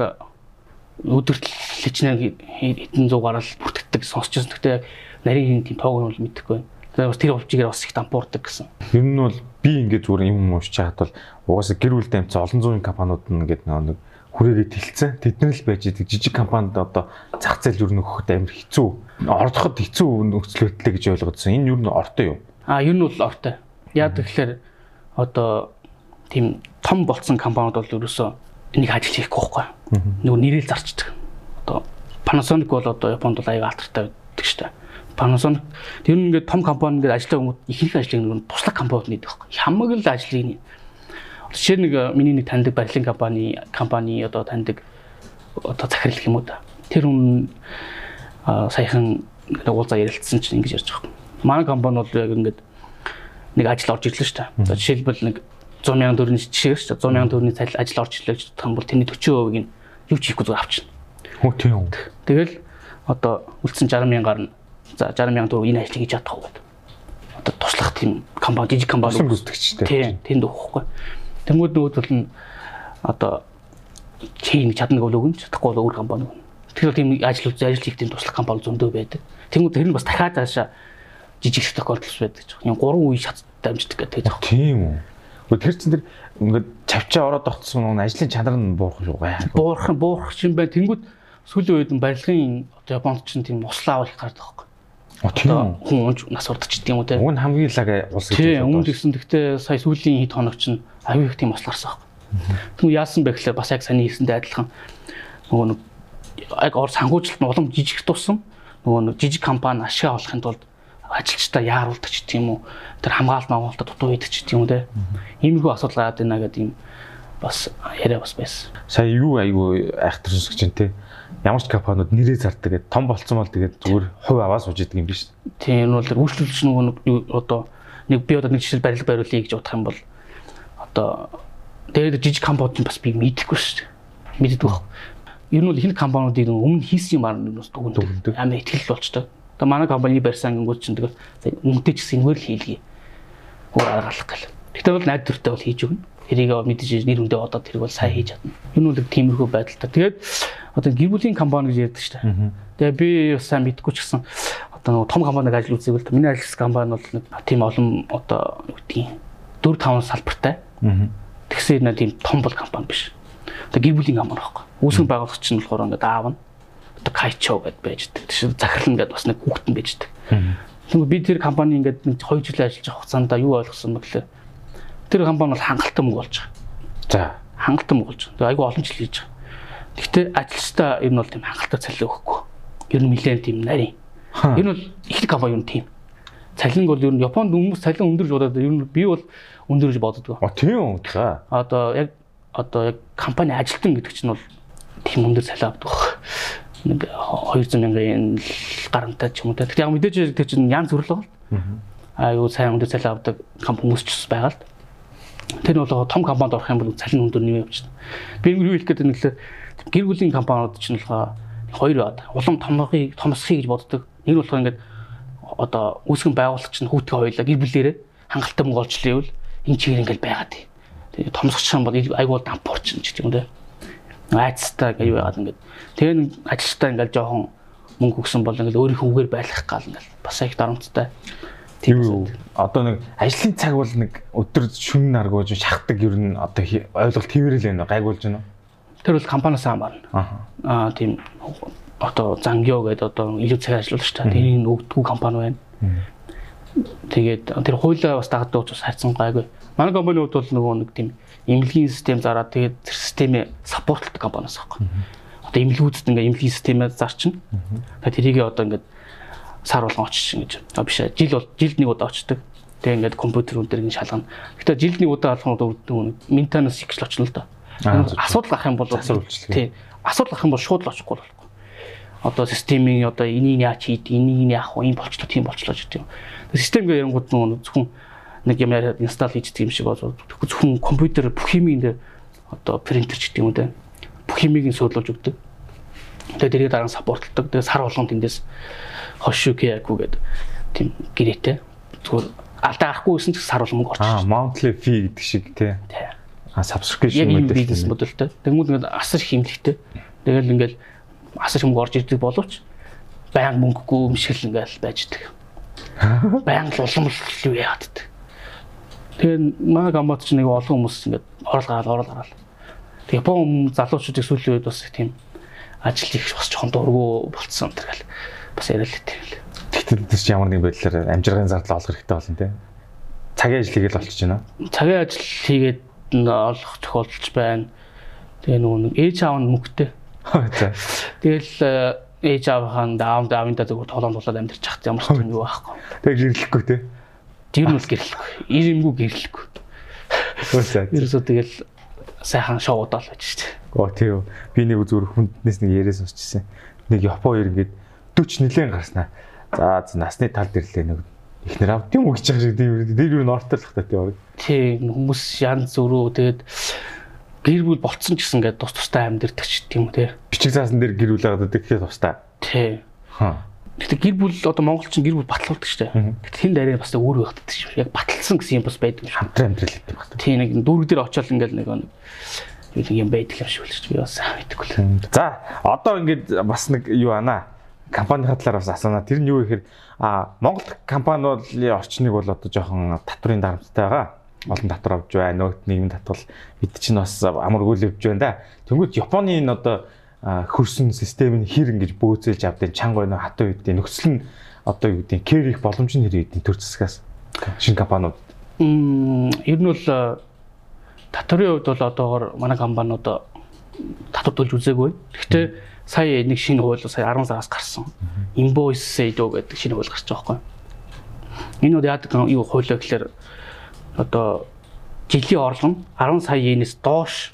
өдөрт хичнээн хэдэн зугаараа л бүртгэдэг сонсч байсан. Гэхдээ яг нарийн тийм тоог нь бол мэдэхгүй. Тэгээ бас тэр хувьчигээр бас их дампуурдаг гэсэн. Ер нь бол би ингээд зүгээр юм уушч чаад бол угаасаа гэр бүл дамжсан олон зуун компаниуд нь ингээд нэг хүрээгээ тэлцэн тэд нар л байж идэг жижиг компанид одоо зах зээл юу нөхөхөд амар хэцүү ордоход хэцүү нөхцөл байдлаа гэж ойлгоодсон. Энэ юу н ортой юу? А ер нь бол ортой. Яг тэгэхээр одоо тийм том болцсон компаниуд бол ерөөсөө энийг ажил хийхгүй байхгүй. Нөгөө нэрэл зарчдаг. Одоо Panasonic бол одоо Японд бол аяга алдартай байдаг шүү дээ. Panasonic тэр нь ингээд том компани ингээд ажилладаг хүмүүс ихэнх ажлыг нэг туслах компаниуд нээдэг байхгүй. Хамаг л ажлыг нэ. Жишээ нэг э, миний нэг таньдаг барилгын компани компани одоо таньдаг одоо захирал гэх юм уу да. Тэр хүн а, саяхан ингээд уулзаа ярилцсан чинь ингэж ярьж байгаа. Манай компани бол яг ингээд нэг ажил орж ирлээ шүү дээ. За жишээлбэл нэг 100 сая төгрөгийн жишээ шүү дээ. 100 сая төгрөгийн цалин ажил орж ирлээ гэж юм бол тэрний 40%-ийг нь юу ч хийхгүй зүгээр авчихна. Хөө тийм. Тэгэл одоо үлдсэн 60 мянгаар нь за 60 мянган төгрөг энэ ажлыг хийж чадах уу гэдэг. Одоо туслах тийм компани жижиг компани гүйцэтгэгчтэй. Тийм, тэнд өгөхгүй. Тэнгүүд нөгөөдөл нь одоо нэг чадна гэвэл өгөн чадахгүй бол өөр компани өгнө. Тэгэхээр тийм ажил үз ажил хийх тийм туслах компани зөндөө байдаг. Тэнгүүд тэр нь бас дахиад цаашаа жижиг тохиолдол байдаг. Юм гурван үе шат дамждаг гэдэг байгаа. Тийм үү. Гэхдээ тэр чин тэр ингээд чавчаа ороод очсон нь ажлын чанар нь буурах шүү гай. Буурах буурах юм байна. Тэнгүүд сүүлийн үед нь барилгын Японд чинь тийм услаа авах гардаг байхгүй. Оо тийм үү. хүн унж нас урдчихдаг юм уу те. Уг нь хамгийн лаг улс гэж Тийм, бодож өмнө байна. гэсэн. Гэхдээ сая сүүлийн хэд хоног чинь аюу их тийм услаарсан байхгүй. Тэгвэл яасан бэ гэхээр бас яг саний хэлсэндээ адилхан нөгөө нэг яг ор санхүүжилт нь улам жижиг тусам нөгөө нэг жижиг компани ашиг олохын тулд ажилчдаа яаруулдаг ч тийм үү тэр хамгаалалт магуулалтад дутуу хийдэг ч тийм үү те. Иймэрхүү асуудал гараад байна гэдэг юм бас яриа бас байсан. Сая юу айгүй айхтар сонсож чинь те. Ямар ч компаниуд нэрээ зардаг гэдэг том болцсон бол тэгээд зүгээр хувь аваа сууж идэг юм биш. Тийм энэ бол үйлчлүүлэгч нэг одоо нэг би одоо нэг жишээл барилга бариулъя гэж бодох юм бол одоо Тэгээд жижиг компаниуд бас би мэдэхгүй шүү дээ. Мэддэг баг. Ер нь бол ихэнх компаниудыг өмнө хийсэн юм аа нүс дүгндэг. Амар ихтгэл болчтой. Тэгээ манай компани барьсан ангууд чинь тэгээ өмнөдөө ч гэсэн энэгээр л хийлгээ. Өөр арга алах гэл. Тэгтээ бол найд төртэй бол хийж өгнө. Тэрийг мэдээж нэр хүндээ одоо тэрийг бол сайн хийж чадна. Энэ бол тиймэрхүү байдалтай. Тэгээд одоо гэр бүлийн компани гэж ярьдаг шүү дээ. Тэгээ би бас сайн мэдгүй ч гэсэн одоо том компаниг ажил үзээг л миний ажилласан компани бол нэг тийм олон одоо юу гэдгийг 4 5 салбартай. Тэгсэн нэг тийм том бол компани биш. Одоо гэр бүлийн компани байхгүй. Үүсгэн байгуулагч нь болохоор ингээд аав нь одоо кайчо гэд байждаг. Тэгш захирлан гэд бас нэг хүүхдэн байждаг. Тэгвэл би тэр компани ингээд 2 жил ажиллаж байгаа хугацаанд юу ойлгосон бэ гэхээр тэр компани бол хангалттай мөнгө болж байгаа. За хангалттай мөнгө болж байгаа. Тэгээ айгүй олон жил хийж байгаа. Гэхдээ ажилчдаа ер нь бол тийм хангалттай цалин өгөхгүй. Ер нь нэлээд тийм нарийн. Энэ бол их компани юм тийм. Цалин бол ер нь Японд хүмүүс цалин өндөрж бодоод ер нь би бол өндөрж боддог. А тийм үү. За. Одоо яг одоо яг компани ажилтан гэдэг чинь бол тийм өндөр цалин авдаг. Нэг 200 мянган гарантай ч юм уу. Тэгэхээр яг мэдээж тэр чинь янз бүр л байна. Аа юу сайн өндөр цалин авдаг компани хүмүүс ч байгаа л. Тэр нь бол том компанид орох юм бол цалин өндөр нэмээ явчихна. Би юу хэлэх гээд нэглээ гэр бүлийн компаниуд чинь болохоор хоёр бод. Улам томхыг томсхийг гэж боддог. Нэг нь болохоор ингээд одоо үүсгэн байгуулагч нь хүүтгэ хоёлаа гэр бүлээрээ хангалттай мөнгө олчлаа гэвэл энэ чигээр ингээд байгаад. Тэгээ томсгоч юм бол айгуул дампуурч юм ч гэдэг юм дээ. Айцтай гэж байгаад ингээд. Тэгээ нэг ажилчтай ингээд жоохон мөнгө өгсөн бол ингээд өөрийнхөө үгээр байлгах гал ингээд бас их дарамттай. Тийм. Одоо нэг ажлын цаг бол нэг өдөр шүн наргууж шахдаг ер нь одоо ойлголт хэвэрэл байна гайгуулж байна уу? Тэр бол компаниас хамаарна. Аа тийм одоо зангио гэдэг одоо илүү цаг ажиллуулагч та тэрийг өгдгүү компани байна. Тэгээд тэр хуулиа бас дагадаг учраас хайцсан гайгүй. Манай компаниуд бол нөгөө нэг тийм эмнэлгийн систем зараад тэгээд тэр системээ саппортлдог компаниас аахгүй. Одоо эмнэлгүүдэд ингээ эмнэлгийн системээ зарчна. Тэгээд тэрийг одоо ингээ сар болгон очиж ингэж. А биш жил бол жилд нэг удаа очдог. Тэгээ ингээд компьютер өндөр ингэ шалгана. Гэтэ жилд нэг удаа болоход ментанас ихгэл очно л доо. Асуудал гарах юм бол тий. Асуудал гарах юм бол шууд л очихгүй болохгүй. Одоо системийн одоо энийг яаж хийд, энийг яах вэ? Ийм болчлоо, тийм болчлоо гэдэг юм. Систем гээ ярангууд нөгөө зөвхөн нэг юм яриад инсталл хийдэг юм шиг болоод зөвхөн компьютер бүх юмыг дээр одоо принтер ч гэдэг юм үү. Бүх юмыг нь суулуулж өгдөг. Тэгээ тэрийг дараа нь саппортлдог. Тэгээ сар болгон тэндээс яагүй гэдэг тийм гэрээтэй. Зүгээр алдаа гарахгүй гэсэн ч сар болгон мөнгө орчих. Аа, monthly fee гэдэг шиг тий. Тий А subscription модель бизнес модельтэй. Тэгмүүд ингээд асар хэмлэгтэй. Тэгэл ингээд асар хэмг орж ирдэг боловч баян мөнгөгүй юм шиг л ингээд байждаг. Баян л улам л юу яадаг. Тэгээ манай гамбат ч нэг олон хүмүүс ингээд орол гараад орол гараад. Тэг Япон залуучуудыг сүүлийн үед бас тийм ажил их бас жоохон дургу болцсон тэргээл бас яриад л тийм л. Тэгтээ тэр ямар нэгэн байдлаар амжиргын зардал олох хэрэгтэй болно те. Цагийн ажил хийгээл болчихж байна. Цагийн ажил хийгээд олох тохиолдолж байна. Тэгээ нөгөө нэг ээж аав нь мөнгөтэй. Тэгэл ээж аавын даавд аавында зөвхөн толон тулаад амьдарч хахт ямар ч юм юу байхгүй. Тэгээ гэрлэхгүй те. Тэр нь бол гэрлэхгүй. Ир юмгүй гэрлэхгүй. Үсээ. Ерөөсөө тэгэл сайхан шоудаал байж штэ. Оо тийм. Би нэг зүгээр хүнднээс нэг яриа сонсчихсан. Нэг Япон хоёр 40 нилээн гарснаа. За насны тал дэрлээ нэг ихнэр авд юм уу гэж байгаа шиг тийм дээр юу нортлох та тийм тийм хүмүүс янз бүрөө тэгээд гэр бүл болцсон ч гэсэн ингээд тус тустай амьдэрдэг ч тийм үү те бичиг заасан дээр гэр бүл байгаа тэгэхээр тустай тий хаа Гэтэ гэр бүл одоо монголчин гэр бүл батлуулдаг штэ. Гэтэ тэнд арай бас өөр байхддаг шүү. Яг баталсан гэсэн юм бас байдаг шүү. Хамтран амьдрал гэдэг байна. Тий нэг дүүрэг дээр очиод ингээл нэг нэг юм байдаг юм шиг л шүү. Би бас мэдгүй л. За одоо ингээд бас нэг юу ана компанийн талаар бас асууна. Тэр нь юу гэхээр а Монгол компаниудын орчныг бол одоо жоохон татврын дарамттай байгаа олон татвар авч байна. Нөгөөт нийгмийн татвар бид чинь бас амар гүйлвж байна да. Тэнгүүд Японы энэ одоо хөрсөн систем нь хэр ингэж бөөцөөлж авдیں۔ чанга байна хатуу үдийн нөхцөл нь одоо юу гэдэг кэр их боломж нь хэр үдийн төр засгаас шинэ компаниуд. Мм ер нь бол татврын хувьд бол одоогор манай компаниуд татвар төлж үзээгүй. Гэхдээ сая нэг шинэ хууль сая 10 сараас гарсан. Invoice Sado гэдэг шинэ хууль гарч байгаа байхгүй. Энэ бол яадаг юу хуулиа гэхээр одоо жилийн орлого нь 10 сая йенээс доош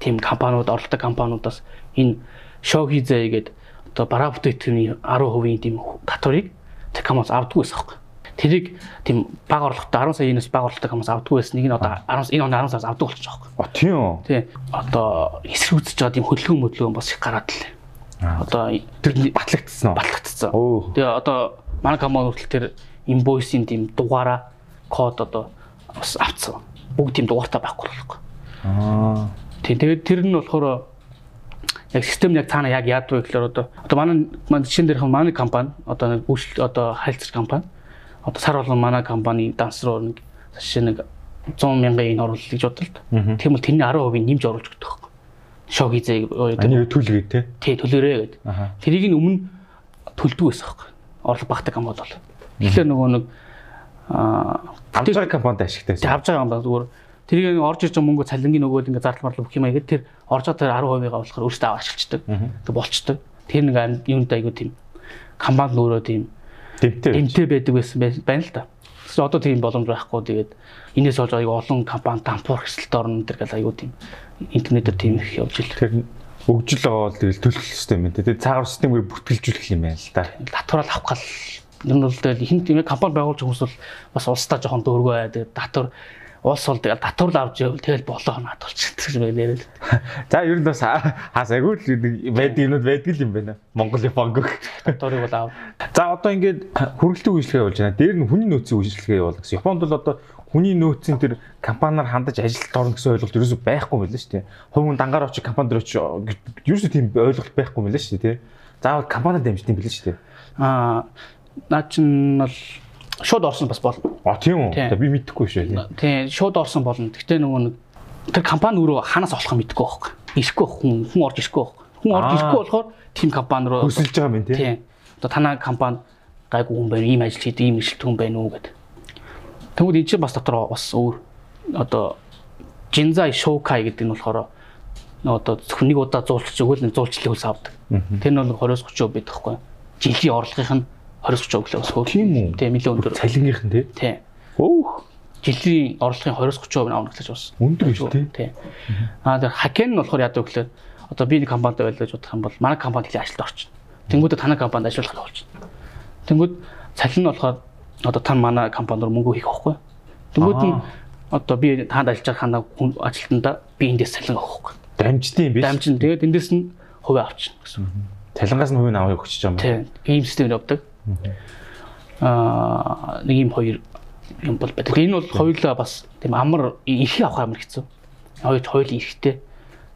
тийм компаниуд оролдог компаниудаас энэ шоухизэ гэдэг одоо бараа бүтээгдэхүүний 10% тийм татварыг Текамос авдаг байсан байхгүй. тэрийг тийм баг орлоготой 10 сая-ээс баг орлоготой хүмүүс авдаггүй байсан. Нэг нь одоо 10 энэ оны 10 сараас авдаг болчих жоох. А тийм үү. Тий. Одоо эсрүүцэж байгаа тийм хөдөлгөөн мөдлөгөн бас их гараад л. Одоо Тэр батлагдсан уу? батлагдсан. Тэгээ одоо манай компани хүртэл тэр инвойсийн тийм дугаараа код одоо бас авцсан. Бүгд тийм дугаартай байхгүй болохгүй. Аа. Тий. Тэгээд тэр нь болохоор яг систем яг цаана яг яадаг вэ гэхээр одоо одоо манай манай жишээн дээрх манай компани одоо нэг үйлчлэл одоо хайлтсар компани одоо сар болгон манай компани данс руу нэг жишээ нэг 100 мянган ин оруулах гэж бодлоо. Тийм бол тэрний 10% нэмж оруулж өгдөг байхгүй. Шок хийзээ Ани төлгөө те. тий төлөөрэй гэдэг. Тэрийг нь өмнө төлдөг байсан байхгүй. Орлого багтаг компани бол. Тэгэхээр нөгөө нэг аа Авж байгаа компанид ашигтай Тэг авч байгаа байна зүгээр. Тэрийг орж ирж байгаа мөнгө цалингийн нөгөөл ингээ зардал марлал бүх юм аягээд тэр орж байгаа тэр 10%-ийг болохоор өөртөө аваад ашиглацдаг. Тэг болчдөг. Тэр нэг юунд айгуу тийм компанид өөрөө тийм Дэмтэй. эмтэй байдаг байсан бай- байна л да. Тэгсэн одоо тийм боломж байхгүй. Тэгээд энэс болж айгуу олон компани тампуур хэсэлт орно тэр гал айгуу тийм интернетээр тийм их явж ил. Тэр өгжил байгаа бол тэгэл төлөх систем юм те. Тэгээ цаагаар системээр бүртгэлжүүлэх юм байна л да. Татвараа авах гал ер нь бол тэгэл хин тийм компани байгуулж хүмүүс бол бас улсдаа жоохон дөрвөө аа тэгээд татвар улс бол тэгэл татвар авч явал тэгэл болоо наад болчихсон гэж байна л. За ер нь бас хаас агуул байдаг юмуд байдаг юм байна. Монголын банк. Татварыг бол аав. За одоо ингээд хүргэлтийн үйлчлэгээ болж байна. Дээр нь хүний нөөцийн үйлчлэгээ явуулна гэсэн. Японд бол одоо хүний нөөцийн тэр компаниар хандаж ажилд орно гэсэн ойлголт ерөөсөй байхгүй мэлээ шүү дээ. Хувийн дангаар очи компани дээр очи ерөөсөй тийм ойлголт байхгүй мэлээ шүү дээ. Заавал компани дамжт юм билээ шүү дээ. Аа наа чин бол шууд орсон бас болно. А тийм үү? Би мэдэхгүй шүү дээ. Тийм шууд орсон болно. Гэхдээ нөгөө нэг тэр компани өөрөө ханаас олох мэдэхгүй байхгүй. Ирэхгүй хүн хүн орж ирэхгүй байхгүй. Хүн орж ирэхгүй болохоор team компани руу Хөсөлж байгаа юм тийм. Тийм. Одоо танай компани гайгүй хүн байна, ийм ажил хийдэг, ийм эрсдэл хүн байна уу гэдэг. Тэгвэл энэ чинь бас дотор бас өөр одоо Jinzai Shokai гэдэг нь болохоор одоо зөвхөн нэг удаа зуулчих өгөөл нэг зуулчлалын хөлс авдаг. Тэр нь бол 20-30% байдаг хгүй. Жилийн орлогынх нь 20-30% лээс хөө. Тийм үү? Тийм нэлээд өндөр. Цалингийнх нь тийм. Тийм. Өөх. Жилийн орлогын 20-30% нь авна гэж бас. Өндөр биш. Тийм. Аа тэр хакен нь болохоор яадаг гэхээр одоо би нэг компанид байлгаж бодох юм бол манай компанид их ажилд орчин. Тэнгүүдээ танай компанид ажиллах болчихно. Тэнгүүд цалин нь болохоор одоо та манай компанид мөнгө хийх байхгүй. Тэнгүүд нь одоо би танд ажиллаж байгаа ханаа хүн ажилтнаа би эндээс цалин авах байхгүй. Дамжтын биш. Дамжин тэгээд эндээс нь хувь авчихна гэсэн. Цалингаас нь хувийн авах өгч юм. Тийм. Ийм систем явдаг. Аа нэг юм хоёр юм бол байдаг. Энэ бол хоёулаа бас тийм амар эрхээ авах амар хэцүү. Хоёр хоёул эрхтэй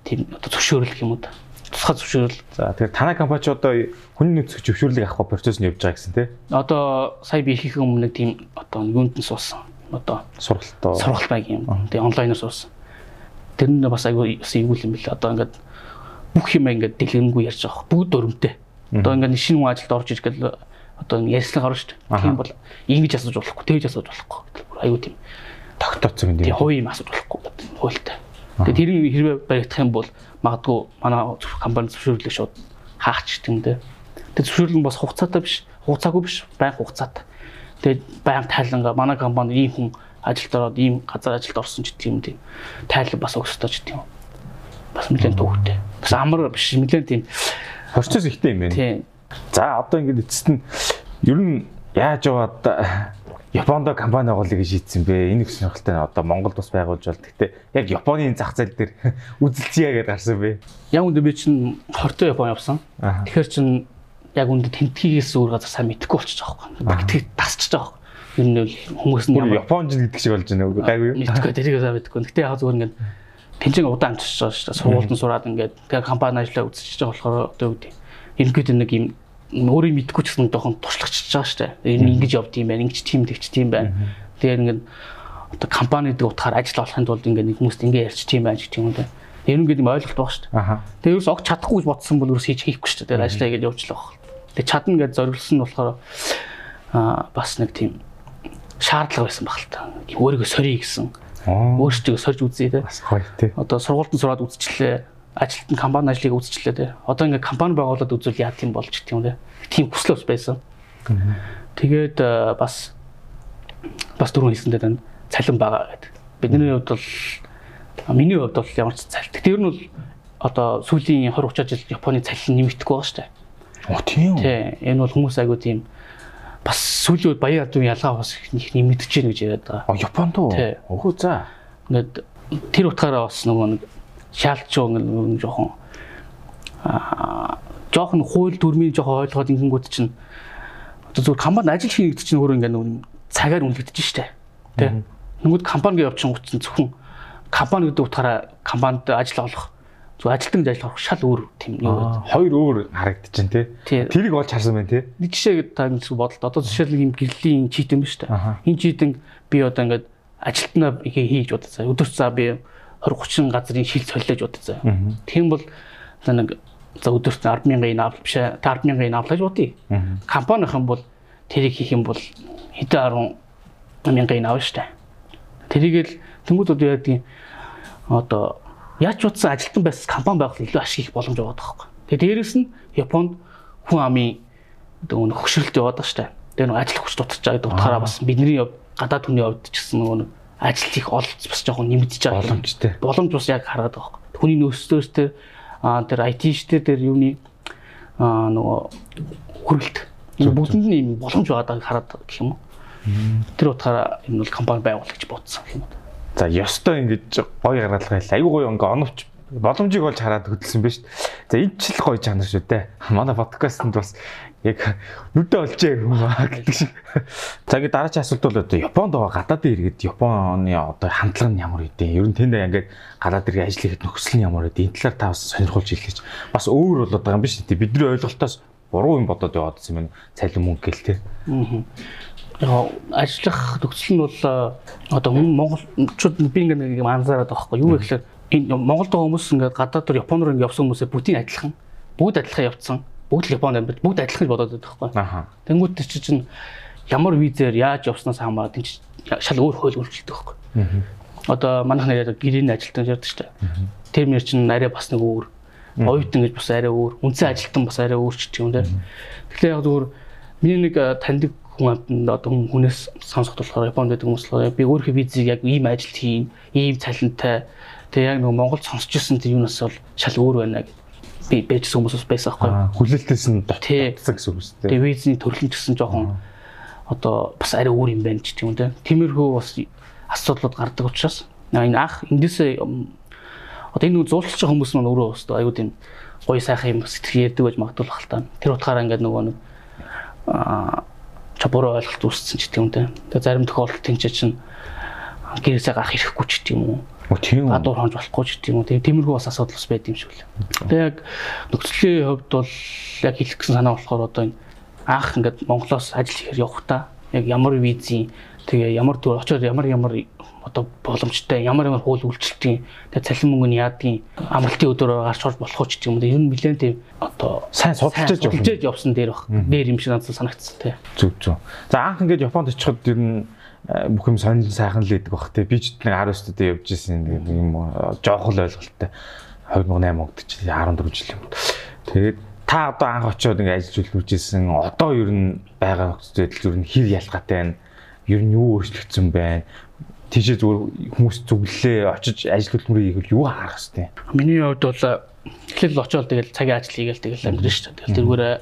тийм одоо зөвшөөрлөх юм уу да. Тусгай зөвшөөрөл. За тэгэхээр танай компани ч одоо хүний нөөцийн зөвшөөрлөг авах процесс нь явж байгаа гэсэн тийм. Одоо сая би ихэнх өмнө нэг тийм одоо юунд нь суусан. Одоо Сургалтаа. сургалт байг юм. Тэгээ онлайнаар суусан. Тэр нь бас айгүй бас эвгүй юм билээ. Одоо ингээд бүх юм ингээд дэлгэрэнгүй ярьж байгаа. Бүгд өрөмтэй. Одоо ингээд шинэ хүн ажилд орж ирэх гэл одоо ярьслан гарна шүү дээ. Тийм бол ингэж асууж болохгүй, тэгж асууж болохгүй. Айгүй тийм. тогтооцсон юм Тийм хувийн асууж болохгүй гэдэг хуультай. Тэгээ тэрийг хэрвээ баригдах юм бол магадгүй манай компани зөвшөөрлөг шууд хаач гэдэг юм дээ. Тэгээ зөвшөөрлөл нь бас хугацаатай биш, хугацаагүй биш, байн хугацаатай. Тэгээд байн тайлангаа манай компани ийм хүн ажилд ороод ийм газар ажилд орсон ч гэдэг юм тийм. Тайлбар бас өгсөж гэдэг юм. Бас нэлээд төвхтэй. Бас амар биш, нэлээд тийм. Процесс ихтэй юм байна. Тийм. За одоо ингээд эцэст нь ер нь яаж яваад Японд компани байгуулъя гэж шийдсэн бэ? Энэ их сонирхолтой нь одоо Монголд бас байгуулж бол. Гэхдээ яг Японы зах зээл дээр үзэлцгийа гэдээ гарсан бэ? Яг үндэ би чинь 20 Япон явсан. Тэгэхээр чин яг үндэ тентгийгээс өөр газар сайн мэдэхгүй юм. Тэгтээ тасчихж байгаа юм. Ер нь бол хүмүүс нь Бүр Японч гэдэг шиг болж байна уу? Гайгүй юу? мэдхгүй тэрийг сайн мэдэхгүй. Гэтэ яг зүгээр ингээд тэнцэн удаан амжиж байгаа шүү дээ. Сургуульд нь сураад ингээд тэгээ компани ажиллаа үзчихэж байгаа болохоор одоо үгүй. Ерөнхийдөө нэг юм өөрийг мэдхгүй ч гэсэн жоохон туршлагачж байгаа шүү дээ. Энэ ингэж явд юм байна, ингэж тийм тэгч тийм байна. Тэгээд ингээд одоо компани дээр утгаар ажил олохын тулд ингээд нэг хүмүүст ингэ ярьж тийм байна гэх юм да. Ерөнхийдөө юм ойлголт байгаа шүү дээ. Тэгээ ерөөс огт чадахгүй гэж бодсон бол ерөөс хийж хийхгүй шүү дээ. Тэгээ ажиллаа гэж явуулах. Тэгээ чадна гэж зориулсан нь болохоор аа бас нэг тийм шаардлага байсан баг л та. Өөрийгөө сорьё гэсэн. Өөрсдөө сорж үзье те. Бас гоё тий. Одоо сургуульд нь сураад үзчихлээ. Ажилт нь компани ажлыг үзчихлээ те. Одоо ингээ компани байгуулад үзвэл яа тийм болж гэх юм те. Тийм хүслөөс байсан. Тэгээд э, бас бас дөрөв хэлсэндээ тань цалин байгаа гэдэг. Бидний хувьд бол миний хувьд бол ямар ч цалин. Тэр нь бол одоо сүүлийн 20 30 жил Японы цалин нэмэгдэхгүй байгаа шүү дээ. Оо тийм үү? Тий, энэ бол хүмүүс айгуу тийм бас сүүлийн үед баян ардын ялгаа бас их нэмэгдэж байна гэж яриад байгаа. А Японд уу? Өхөө за. Ингээд тэр утгаараа бас нөгөө нэг шаалч нэг жоохон аа жоохон хууль дүрмийн жоохон ойлгоод ингэнгүүт чинь одоо зүгээр компани ажил хийх гэдэг чинь өөрөө ингээд нөгөө цагаар үнэлэгдэж штэ. Тэ. Тэнгүүд компаниг явуулчин утсан зөвхөн компани гэдэг утгаараа компанид ажил олох зөв ажилтан гэж ажил олох шал өөр тийм Аа, Хоёр өөр харагдчихэв тий. Тий. Тэрийг олж харсан байна тий. нэг жишээ та нэг зүйл бодолт одоо жишээл нэг юм гэрлийн юм ба штэ. Энэ читэн би одоо ингээд ажилтнаа хийж удаа заа. Өдөр цаа би 20 30 газрын шил солиож удаа. Тийм бол нэг за өдөрт 100000-ын авал биш ээ. Та 100000-ын авлаж удаа. Компанийн бол тэрийг хийх юм бол хэдэн 100000-ын авна штэ. Тэрийгэл тэнгууд одоо яа гэдэг одоо яаж ч утсан ажилтан байсан компани байгуул илүү ашиг их боломж байгаа байхгүй. Тэгээ дээрэс нь Японд хүн амын одоо нэг хөшрөлт яваад байгаа штэ. Тэгээ нэг ажил хүч дутаж байгаа гэдэг утгаараа бас бидний яв- гадаад хүний хувьд ч гэсэн нөгөө нэг ажил хийх олц бас жоохон нэмэгдэж байгаа. Боломжтой. Боломж бас яг хараад байгаа байхгүй. Хүний нөөцлөөс тэр тэр IT штэ тэр юуны аа нөгөө хүрэлт. Энэ бүгдэнд нь юм боломж байгаа хараад гэх юм уу. Тэр утгаараа энэ бол компани байгуул гэж бодсон гэх юм уу. За ёстой ингэж гоё гаргалгаа хэл. Айгуу гоё ингээ оновч боломжийг олж хараад хөдөлсөн биз шүү. За энэ ч л гоё чанар шүү дээ. Манай подкастэнд бас яг нүдэ олжээ гэдэг шиг. За ингээ дараагийн асуулт бол одоо Японд байгаа гадаадын иргэд Японы одоо хандлага нь ямар үдэ? Ер нь тэнд ингээд гадаад иргэн ажил хийхэд нөхцөл нь ямар үдэ? Энэ талаар та бас сонирхолж хэлээч. Бас өөр болоод байгаа юм биш үү? Бидний ойлголтоос буруу юм бодоод яваад байсан юм. Цалин мөнгө гэл. Аа. Яг ажиллах төгсөл нь бол э, одоо хүн монголчууд би ингээд нэг юм анзаараад байгаа байхгүй юу гэхээр энэ Монголд байгаа хүмүүс ингээд гадаад төр Япон руу ингээд явсан хүмүүсээ бүгдийн адилхан бүгд адилхан явцсан бүгд л Японд амьд бүгд адилхан гэж бодоод байдаг байхгүй. Аха. Тэнгүүд тэр чинь ямар визээр яаж явснаас хамаарат энэ шал өөр хууль үйлчлдэг байхгүй. Одоо манайх нэр гэрээний ажилтан ярьдаг шүү дээ. Тэр мэр чинь арай бас нэг өөр оюутан гэж бас арай өөр үндсэн ажилтан бас арай өөр ч гэх юм дээ тэгэхээр яг зүгээр миний нэг таньдаг хүн амтнд одоо хүн- хүнээс сонсох болохоор Японд байдаг хүмүүс болохоор би өөрийнхөө визийг яг ийм ажилд хийн, ийм цалинтай. Тэгээ яг нөгөө Монголд сонсч ирсэн тэр юунаас бол шал өөр байна гэж би бэжсэн хүмүүс бас байсан аахгүй. Аа, Хүлээлтээс нь дотсон гэсэн үг үстэй. Тэгээ визний ч гэсэн жоохон одоо бас арай өөр юм байна ч тийм үү. Тиймэрхүү бас асуудлууд гардаг учраас аа, энэ ах эндээсээ м, одоо энэ байгаа хүмүүс маань өөрөө бас аюу тийм гоё сайхан юм сэтгэл ярьдаг байж магадгүй та. Тэр утгаараа ингээд нөгөө нэг аа ча буруу ойлголт үүссэн ч тийм үү. Тэгээ зарим тохиолдолд тэнцээ чинь гэрээсээ гарах ирэхгүй ч тийм үү тийм гадуур хонж болохгүй ч тийм үү. Тэгээ тиймэрхүү бас асуудал бас байд юм шиг л. Тэгээ яг нөхцөлийн хувьд бол яг хэлэх гэсэн санаа болохоор одоо энэ анх ингээд Монголоос ажил хийхээр явахдаа яг ямар визийн тэгээ ямар төр очоод ямар ямар одоо боломжтой ямар ямар хууль үйлчлэлтийн тэгээ цалин мөнгө нь яадгийн амралтын өдрөөр гарч орж болох ч юм уу. Ер нь нэлээд тийм одоо Сайн судалж явсан. дээр баг. Дээр юм шиг надад санагдсан тий. Зүг зүг. За анх ингээд Японд очиход ер нь бүх юм сонир сайхан л байдаг бах те. Би ч нэг 19 дэх явж исэн нэг юм э, жоохол ойлголттой 2008 онд чи 14 жил юм. Тэгээд та одоо анх очиод ингээд ажил исэн одоо ер нь байгаа нөхцөл байдал ер нь хэр ялгаатай байна? Ер нь юу өөрчлөгдсөн байна? Тийшээ зүгээр хүмүүс зүглээ очиж ажил хөдөлмөрийг хийвэл юу харах хэвтэй? Миний хувьд бол эхлээл очоод тэгэл цагийн ажил хийгээл тэгэл амьдрын шүү дээ. Тэгэл тэргүүрээ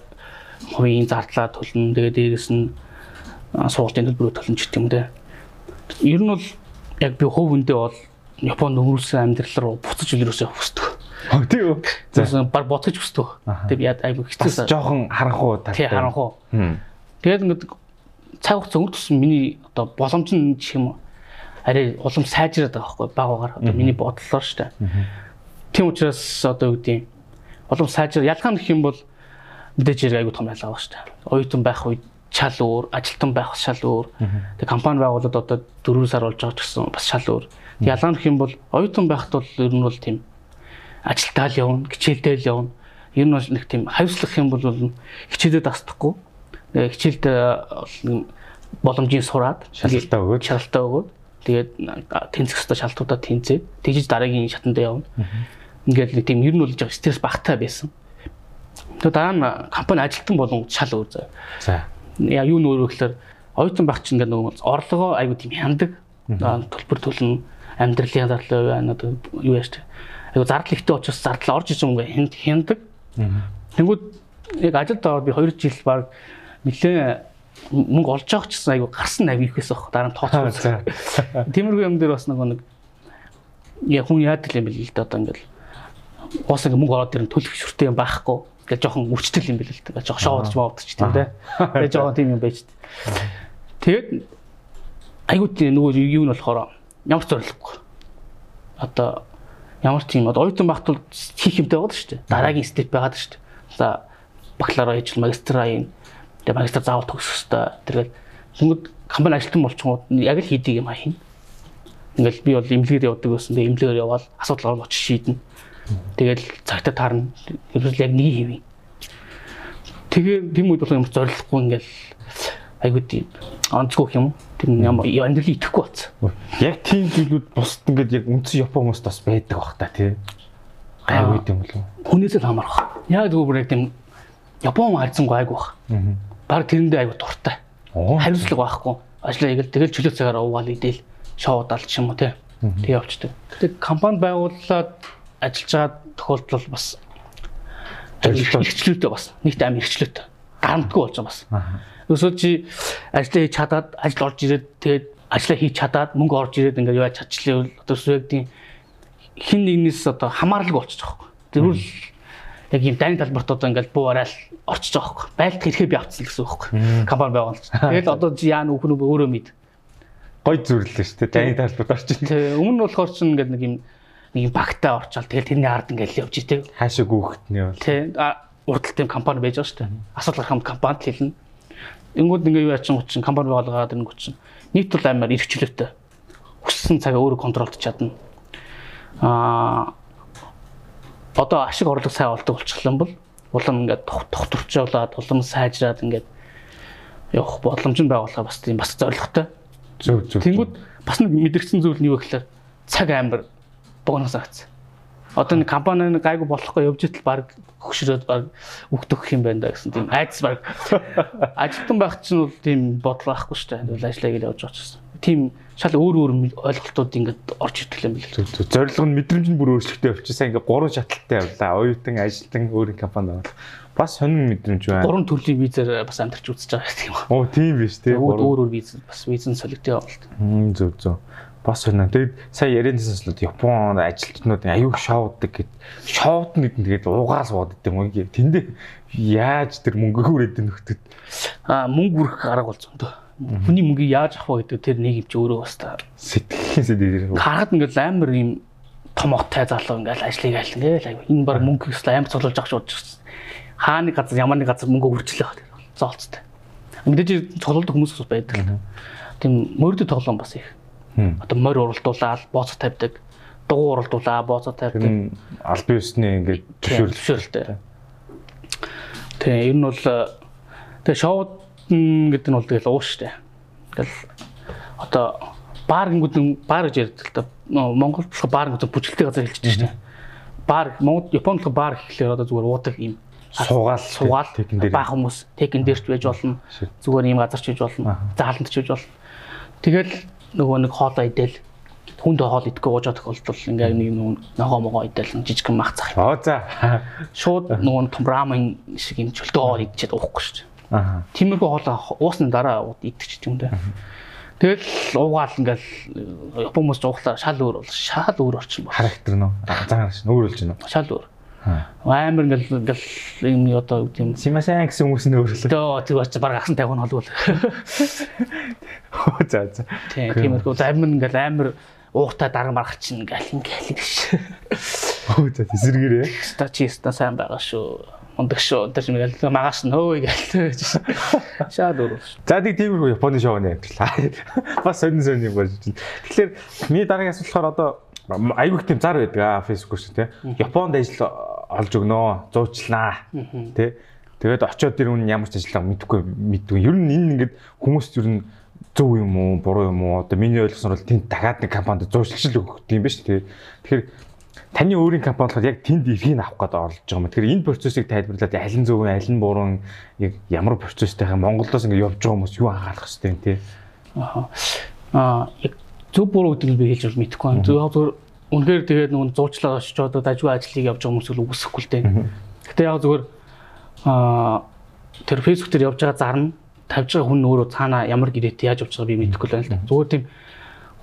хувийн зардлаа төлнө. Тэгээ дээрэс нь а, сургалтын төлбөрөө төлнө ч гэх юм те. Ер нь бол яг би хувь өндөө бол Японд өнгөрүүлсэн амьдрал руу буцаж илрөөсөө хүсдэг. Хөө тийм үү. За баг ботгож хүсдэг. Аха. Тэг яд айгу Бас хэцүү. жоохон харанхуу талтай. Тий харанхуу. Тэгээд ингээд цаг хугацаа өнгөрсөн миний одоо боломж нь гэх юм уу арай улам сайжраад байгаа байхгүй баг багаар одоо миний бодлоор шүү дээ. Тийм учраас одоо юу гэдэг улам сайжраа ялгаа нөх юм бол мэдээж хэрэг айгу том ялгаа байна шүү дээ. Оюутан байх үед шал өөр, ажилтан байх шал өөр. Тэгээ компани байгуулалт одоо 4 сар болж байгаа ч гэсэн бас шал өөр. Тэг ялгаа нөх юм бол оюутан байхад бол ер нь бол тийм ажилтаа л явна, хичээлдээ л явна. Ер нь бол нэг тийм хавьслах юм бол хичээлээ дасдахгүй. Тэгээ хичээлд бол боломжийн сураад Шалгалтаа өгөөд. шалгалтаа өгөөд тэгээд тэнцэх хэвээр шалтгаудаа тэнцээд тэгж дараагийн шатанд явна. Ингээд нэг тийм ер нь болж байгаа стресс багтаа байсан. Тэгээд дараа нь компани ажилтан болон шал өөр заяа. За. Яа юу нөөрөө гэхээр оюутан чинь ингээд нөгөө орлогоо айгу тийм хяндаг. Төлбөр төлнө, амьдралын зарлал байна одоо юу яаж тэ. Айгу зардал ихтэй учраас зардал орж иж юм ингээ хяндаг. Тэнгүүд яг ажилд ороод би 2 жил баг нэлээ мөнгө олж ч гэсэн айгу гарсан навь ихээс баг дараа нь тооцох. Тиймэрхүү юм дээр бас нөгөө нэг яг хүн яадаг юм бэл л дээ одоо ингээл уус ингээ мөнгө ороод ирэн төлөх шүртэй юм байхгүй. Ингээ жоохон өвчтөл юм бэл л дээ. Жоох шоудч моодч тийм дээ. Тэгээ жоохон тийм юм байж. Тэгээд айгуу тийм нөгөө юу нь болохоор ямар зорилгогүй. Одоо ямар тийм одоо оюутан багт бол хийх юмтай байгаа шүү дээ. Дараагийн степ байгаа шүү дээ. За бакалавр ажил магистр аян тэгээ магистр заавал төгсөх хэрэгтэй. Тэгээд тэнгууд компани ажилтан болчихгоо яг л хийдэг юм хийн. Ингээл би бол имлэгээр явдаг байсан. Тэгээ имлэгээр явбал асуудал орж очиж шийднэ. Тэгэл цагтаа таарна. Ерөөс яг нэг хэвээ. Тэгээ тийм үед бол ямар зориглохгүй ингээл айгуу тийм онцгой юм. Тэр ямар амьдрал итгэхгүй болсон. Яг тийм зүйлүүд бусд ингээд яг үндсэн Япон хүмүүст бас байдаг бах та тий. Гайгүй юм болов. Хүнээс л хамаарах. Яг зүгээр яг тийм Япон хайцсангүй айгуу бах. Баг тэрэндээ айгуу дуртай. Хариуцлага байхгүй. Ажлаа яг л тэгэл чөлөө цагаараа уугаал идэл шоу далч юм уу тий. Тэг явчихдаг. Тэг компани байгууллаад ажиллаж байгаа тохиолдол бас эрхчлөөтэй бас нэгт амин эрхчлөөтэй. Гарамтгүй болж байгаа бас. Өсөө чи ажлаа хийж чадаад ажил орж ирээд тэгээд ажлаа хийж чадаад мөнгө орж ирээд ингээд яаж чадчихлаа одоо сүрэгдийн хин нэгнээс одоо хамааралгүй болчих жоохоо. Тэрүүл яг юм дайны талбарт одоо ингээд буу араал орчиж байгаа хөөхгүй. Байлт хэрхээ би авцсан гэсэн үг хөөхгүй. Компани байгуулж. Тэгэл одоо яа нүх нүг өөрөө мэд. Гой зүрлээ шүү дээ. Дайны талбарт орчих. Өмнө нь болохоор ч ингээд нэг юм нэг багтаа орчаал тэгэл тэрний ард ингээд явж идэг. Хаашаа гүөхт нь бол. Тэг урдтал тийм компани байж байгаа шүү дээ. Асуудал гарах юм компанид хэлнэ Ингүүд ингээ юу яачин гочин компани байгуулгаад ирнэ гочин. Нийт бол амар эрхчлөөтэй. Хүссэн цагаа өөрөө контролдож чадна. Аа одоо ашиг орлого сайн болдог болчихлоо юм бол улам ингээд тогтворчоолаад улам сайжраад ингээд явах боломж нь байгуулах бас тийм бас зорилготой. Зөв зөв. Тэнгүүд бас нэг мэдэрсэн зүйл нь юу гэхээр цаг амар богино сагц. Одоо нэг компани нэг гайгүй болохгүй явж итэл баг хөшрөөд баг өгдөх юм байна да гэсэн тийм айдас баг ажилтан байх чинь бол тийм бодол байхгүй шүү дээ. Тэгвэл ажиллаа гэж явж байгаа ч гэсэн. Тийм шал өөр өөр ойлголтууд ингээд орж ирдэг юм билээ. Зорилго нь мэдрэмж нь бүр өөрчлөлттэй болчихсон. Ингээд гурван шаталтай явлаа. Оюутан, ажилтан, өөрийн компани байна. Бас сонин мэдрэмж байна. Гурван төрлийн визээр бас амьдарч үзэж байгаа юм. Оо тийм биш тий. Өөр өөр виз бас визэн солигтой явуулт. Хм зөв зөв бас байна. Тэгээд сая ярианы сонслоод Японд ажилтнууд аюух шоудаг гэд шоуд нэг тэгээд уугаал сууддаг юм уу? Тэндээ яаж тэр мөнгө хүрээд нөхдөд аа мөнгө бүрэх арга бол зөндөө. Хүний мөнгийг яаж авах вэ гэдэг тэр нэг юм чи өөрөө бас та сэтгэхээс дээр хараад ингээл амар юм том оттай залуу ингээл ажлыг айл ингээл аюу энэ баг мөнгө өсөл амар цолуулж авах шууд хааны газар ямар нэг газар мөнгө үржлээ зоолцтой. Мэдээж цолуулдаг хүмүүс бас байдаг. Тийм мөрөдөд тоглоом бас их Одоо морь уралдуулаад бооцоо тавьдаг. Дугуй уралдуулаа бооцоо тавьдаг. Аль биесний ингээд зөвшөөрөлтэй. Тэгээ ер нь бол тэгээ шоуд гэдэг нь бол тэгэл ууш штэ. Тэгэл одоо баар гингүүд баар гэж ярьдаг л да. Монгол болох баар гэдэг бүжгэлтэй газар хэлж штэ. Баар Монгол Японд болох баар гэхлээр одоо зүгээр уудаг юм суугаал суугаал бага хүмүүс текин дээрч байж болно. Зүгээр ийм газар ч байж болно. Зааланд ч байж болно. Тэгэл нөгөө нэг хоолоо идэл хүнд хоол идэхгүй уужаа тохиолдол ингээ нэг ногоо могоо идэл жижиг мах цах. Оо за. Шууд нөгөө том рамен шиг юм чөлтөө идчихэд уухгүй шүү дээ. Аа. Тиймэрхүү хоолоо уусны дараа идчих юм дээ. Тэгэл уугаал ингээл хүмүүс жуухлаа шал өөр бол шал өөр орчин бол. Характер нөө. Заагаар шин өөр болж байна. Шал өөр. Амар ингээл ингээл юм одоо тийм симасан гэсэн хүмүүс нь өөрлөө. Төө тэр ч баг асан тавих нь холбол. За за. Тиймэрхүү зарим нь ингээл амар уухтай дарга маргах чинь ингээл ингээл гэж. Оо за эсэргээрээ. Ста чи ста сайн байгаа шүү. Ундаг шүү. Тэр чинь ингээл магаас нь хөөе гээл. Шаад өөр. За тийг тиймэрхүү Японы шоу нэ амтлаа. Бас сонин сонин юм болж байна. Тэгэхээр миний дараагийн асуулт болохоор одоо айгүйх тийм зар байдаг аа фэйсбүүк шүү те. Японд ажил олж өгнөө, зуучлаа. Тэ. Тэгээд очиод тэр хүн ямар ч ажиллаа мэдгүй мэдгүй. Ер нь энэ ингээд хүмүүс ер нь зөв юм уу, буруу юм уу? Одоо миний ойлгосноор бол тэнд дагаад нэг компанид зуршил өгөх юм биш үү? Тэгэхээр таны өөрийн компани болохоор яг тэнд эрхийг авах гэдэг оролж байгаа юм. Тэгэхээр энэ процессыг тайлбарлаад аль нь зөв, аль нь буруу, яг ямар процесстэй хаа Монголоос ингэ явж байгаа хүмүүс юу анхаарах хэрэгтэй те. Аа. Аа, яг зөв буруу гэдэг нь би хэлж бол мэдэхгүй. Зөв зөв үнэхээр тэгээд нөгөө зуучлаа очиж одоо дажгүй ажлыг явж байгаа хүмүүс л үгүйсэхгүй л дээ. Гэтэ яг зүгээр аа тэр фэйсбүүк дээр явж байгаа зарна тавьж байгаа хүн өөрөө цаана ямар гэрээтэй яаж явж байгааг би мэдэхгүй л байна л да. Зүгээр тийм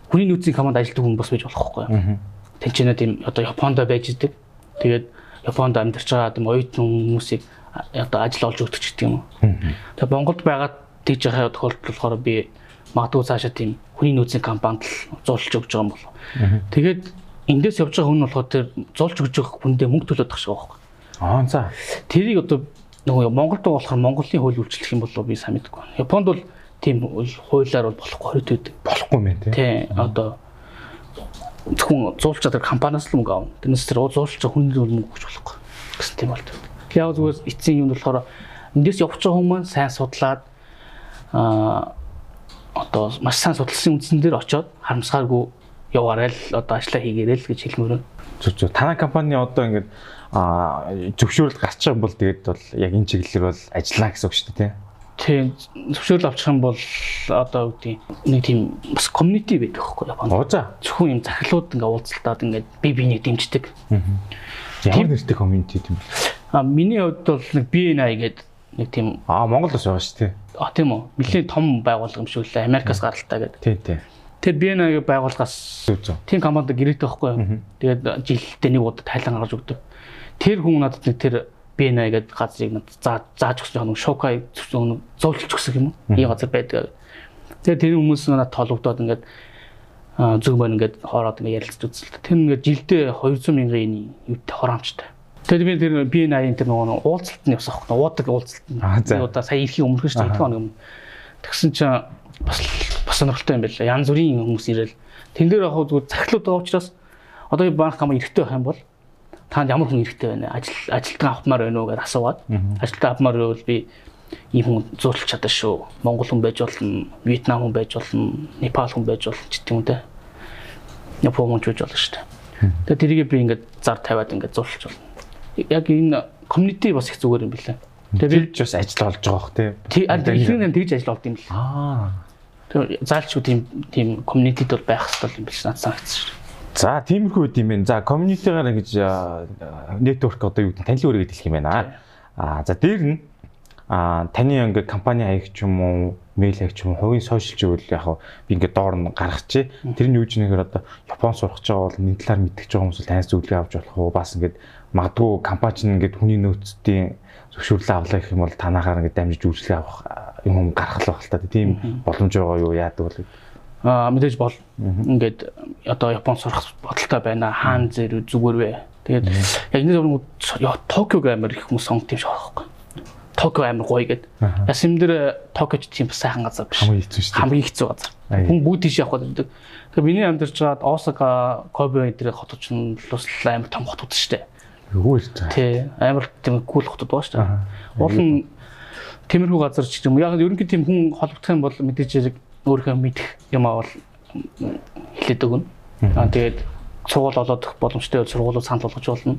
хүний нөөцийн команд ажилтдаг хүн бас байж болохгүй. Тэнцэнэ тийм одоо Японд байж идэг. Тэгээд Японд амьдарч байгаа тийм оюутан хүмүүсийг одоо ажил олж өгдөг ч гэдэг юм уу. Тэгээд Монголд байгаа тэгж яхаа тохиолдол болохоор би магадгүй цаашаа тийм хүний нөөцийн компанид л зуулж өгч байгаа юм болов. Тэгээд эндээс явж байгаа хүн болохоор тэр зуулж өгж байгаа хүндээ мөнгө төлөөд тах шиг байгаа байхгүй. Аа за. Тэрийг одоо нөгөө Монголд болохоор Монголын хууль үйлчлэх юм болов би сайн мэдэхгүй. Японд бол тийм хуулиар бол болохгүй хориод. Болохгүй мэн тий. Тий одоо зөвхөн зуулж чаддаг компаниас л мөнгө авна. Тэрнээс тэр зуулж байгаа хүн мөнгө өгч болохгүй. гэсэн тийм болдог. Яг зүгээр эцсийн юм болохоор эндээс явж байгаа хүмүүс сайн судлаад аа одоо маш сайн судалсан үндсэн дээр очоод харамсгааргүй яваарай л одоо ажиллаа хийгээрэй л гэж хэлмээр байна. Зүг зүг. Танай компани одоо ингээд зөвшөөрөл гарч байгаа бол тэгээд бол яг энэ чиглэлээр бол ажиллана гэсэн үг шүү дээ тий. Тийм зөвшөөрөл авчих юм бол одоо гэдэг нэг тийм бас community байдаг байхгүй Японд. Оо за. Зөвхөн юм захирлууд ингээ уулзалтаад ингээ бие биенийг дэмждэг. Ямар нэртэй community тийм бэ? А миний хувьд бол нэг BNI гэдэг нэг тийм Аа Монгол бас байгаа шүү дээ. а тийм үү нэлийн том байгууллага юм шиг үлээ Америкаас гаралтай гэдэг. Тий, тий. Тэр BNI байгууллагаас тийм компанид гэрээтэй байхгүй юу? Тэгээд жилдээ нэг удаа тайлан гаргаж өгдөг. Тэр хүн надад нэг тэр BNI гэдэг газрыг надад зааж өгсөн нэг шокай зөөлж өгсөн юм уу? Ийм газар байдаг. Тэгээд тэр хүмүүс надад толгодоод ингээд зүг мөн ингээд хоороод ингээд ярилцж үзсэн. Тэр ингээд жилдээ 200 мянган юутай хороомжтой. Тэгээд би тэр BNI-ийн тэр нөгөө уулзалт нь явсан аахгүй уудаг уулзалт нь. Удаа сая эрхийн өмнөх шүү дээ 7 хоног өмнө. Тэгсэн чинь бас бас сонирхолтой юм байна. Янз бүрийн хүмүүс ирэл. Тэн дээр яг зүгээр захирлууд байгаа учраас одоо банк хамаа эрэгтэй байх юм бол танд ямар хүн эрэгтэй байна? Ажил ажилтан авахмаар байна уу гэдээ асууад. Ажилтан авахмаар байвал би ийм хүн зурлах чадаа шүү. Монгол хүн байж болно, Вьетнам хүн байж болно, Непал хүн байж болно ч гэдэг юм дээ. Япон хүн ч байж болно шүү дээ. Тэгээ тэрийг би ингээд зар тавиад ингээд зурлах болно. Яг энэ community бас их зүгээр юм билээ. Тэгээ би ч бас ажил олж байгаа бох тий. тий аль дэлхийн тэгж ажил болд юм л. Аа. Тэгээ заалч тийм тийм community-д бол байх хэрэгтэй юм биш надад санагдсан шүү. За тиймэрхүү үед юм байна. За community-гаар ингэж network одоо юу гэдэг танилын өрөө гэдэг юм байна. Аа за дээр нь а таны ингээ компани хаягч юм уу мэйл хаягч юм уу хувийн сошиал живэл яг би ингээ доор нь гаргачих. Тэр нь юу ч нэгээр одоо Японд сурах гэж байгаа бол энэ талаар мэдчих байгаа хүмүүс танаас зөвлөгөө авч болох уу бас ингээ магадгүй компани чинь ингээ хүний нөөцийн зөвшөөрлөө авлаа гэх юм бол танахаар ингээ дамжиж үйлчлэг авах юм гаргах л байх л та тийм боломж байгаа юу яадаг бол Аа мэдээж бол ингээд одоо Японд сурах бодолтой байна. Хаан зэр зүгээр вэ. Тэгээд яг энэ зөвхөн Токиог амар их хүмүүс сонгох юм шиг байна. Токио амар гоё гэд. Яс юм дээр Токиоч тийм бас сайхан газар биш. хамгийн хэцүү шүү дээ. Хамгийн хэцүү газар. Хүн бүгд тийш явах гэдэг. Тэгэхээр миний амьдарч байгаад Осака, Кобе энэ хотууд ч бас амар том хотууд шүү дээ. Юу л та. Тий, амар тийм кул хотууд байгаа шүү дээ. Уул нь тиймэрхүү газар ч юм. Яг ерөнхийдөө тийм хүн холбогдох юм бол мэдээж яг өөрийнхөө мэдэх юм авал хэлээд өгнө. Аа тэгээд сургууль олоод боломжтой бол сургуулиуд санал болгож болно.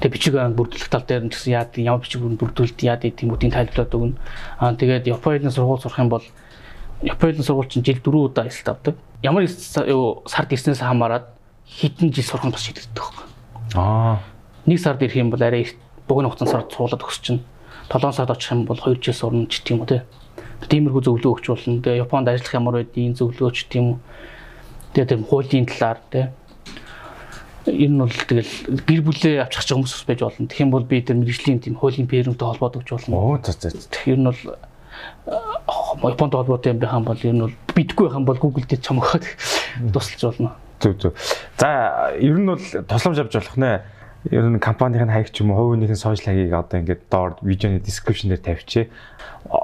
Тэгээ бичиг баримт бүрдүүлэх тал дээр нь гэсэн яад ямар бичиг бүрдүүлэлт яад гэдэг юм үүдийн тайлбарлаад өгнө. Аа тэгээд Японы сургууль сурах юм бол Японы сургууль чинь жил 4 удаа эсэлт авдаг. Ямар сард ирснээс хамаарат хэдэн жил сурах нь бас шийдэгдэх байхгүй. Аа. Нэг сард ирэх юм бол арай их богино хугацаанд сард суулаад өгс чинь 7 сард очих юм бол 2 жил сурна ч юм уу те. Тиймэрхүү зөвлөгөө өгч болно. Тэгээ Японд ажиллах ямар байдгийг зөвлөгөөч юм уу. Тэгээ тэр хуулийн талаар те ер нь бол тэгэл гэр бүлээ авчих ч хүмүүс байж болно. Тэгэх юм бол би тэр мэрэгжлийн тийм хуулийн пэрэмтэй холбоод өгч болно. Оо за за. Ер нь бол аа, Японд холбоотой юм байх юм бол ер нь бол битгүй байх юм бол Google дээр чам өгөхөд тусалж болно. Зүг зүг. За ер нь бол тусламж авч болох нэ. Ер нь компанийн хаягч юм уу, хувийнх нь сошиал хаягийг одоо ингээд доор видеоны description дээр тавьчих.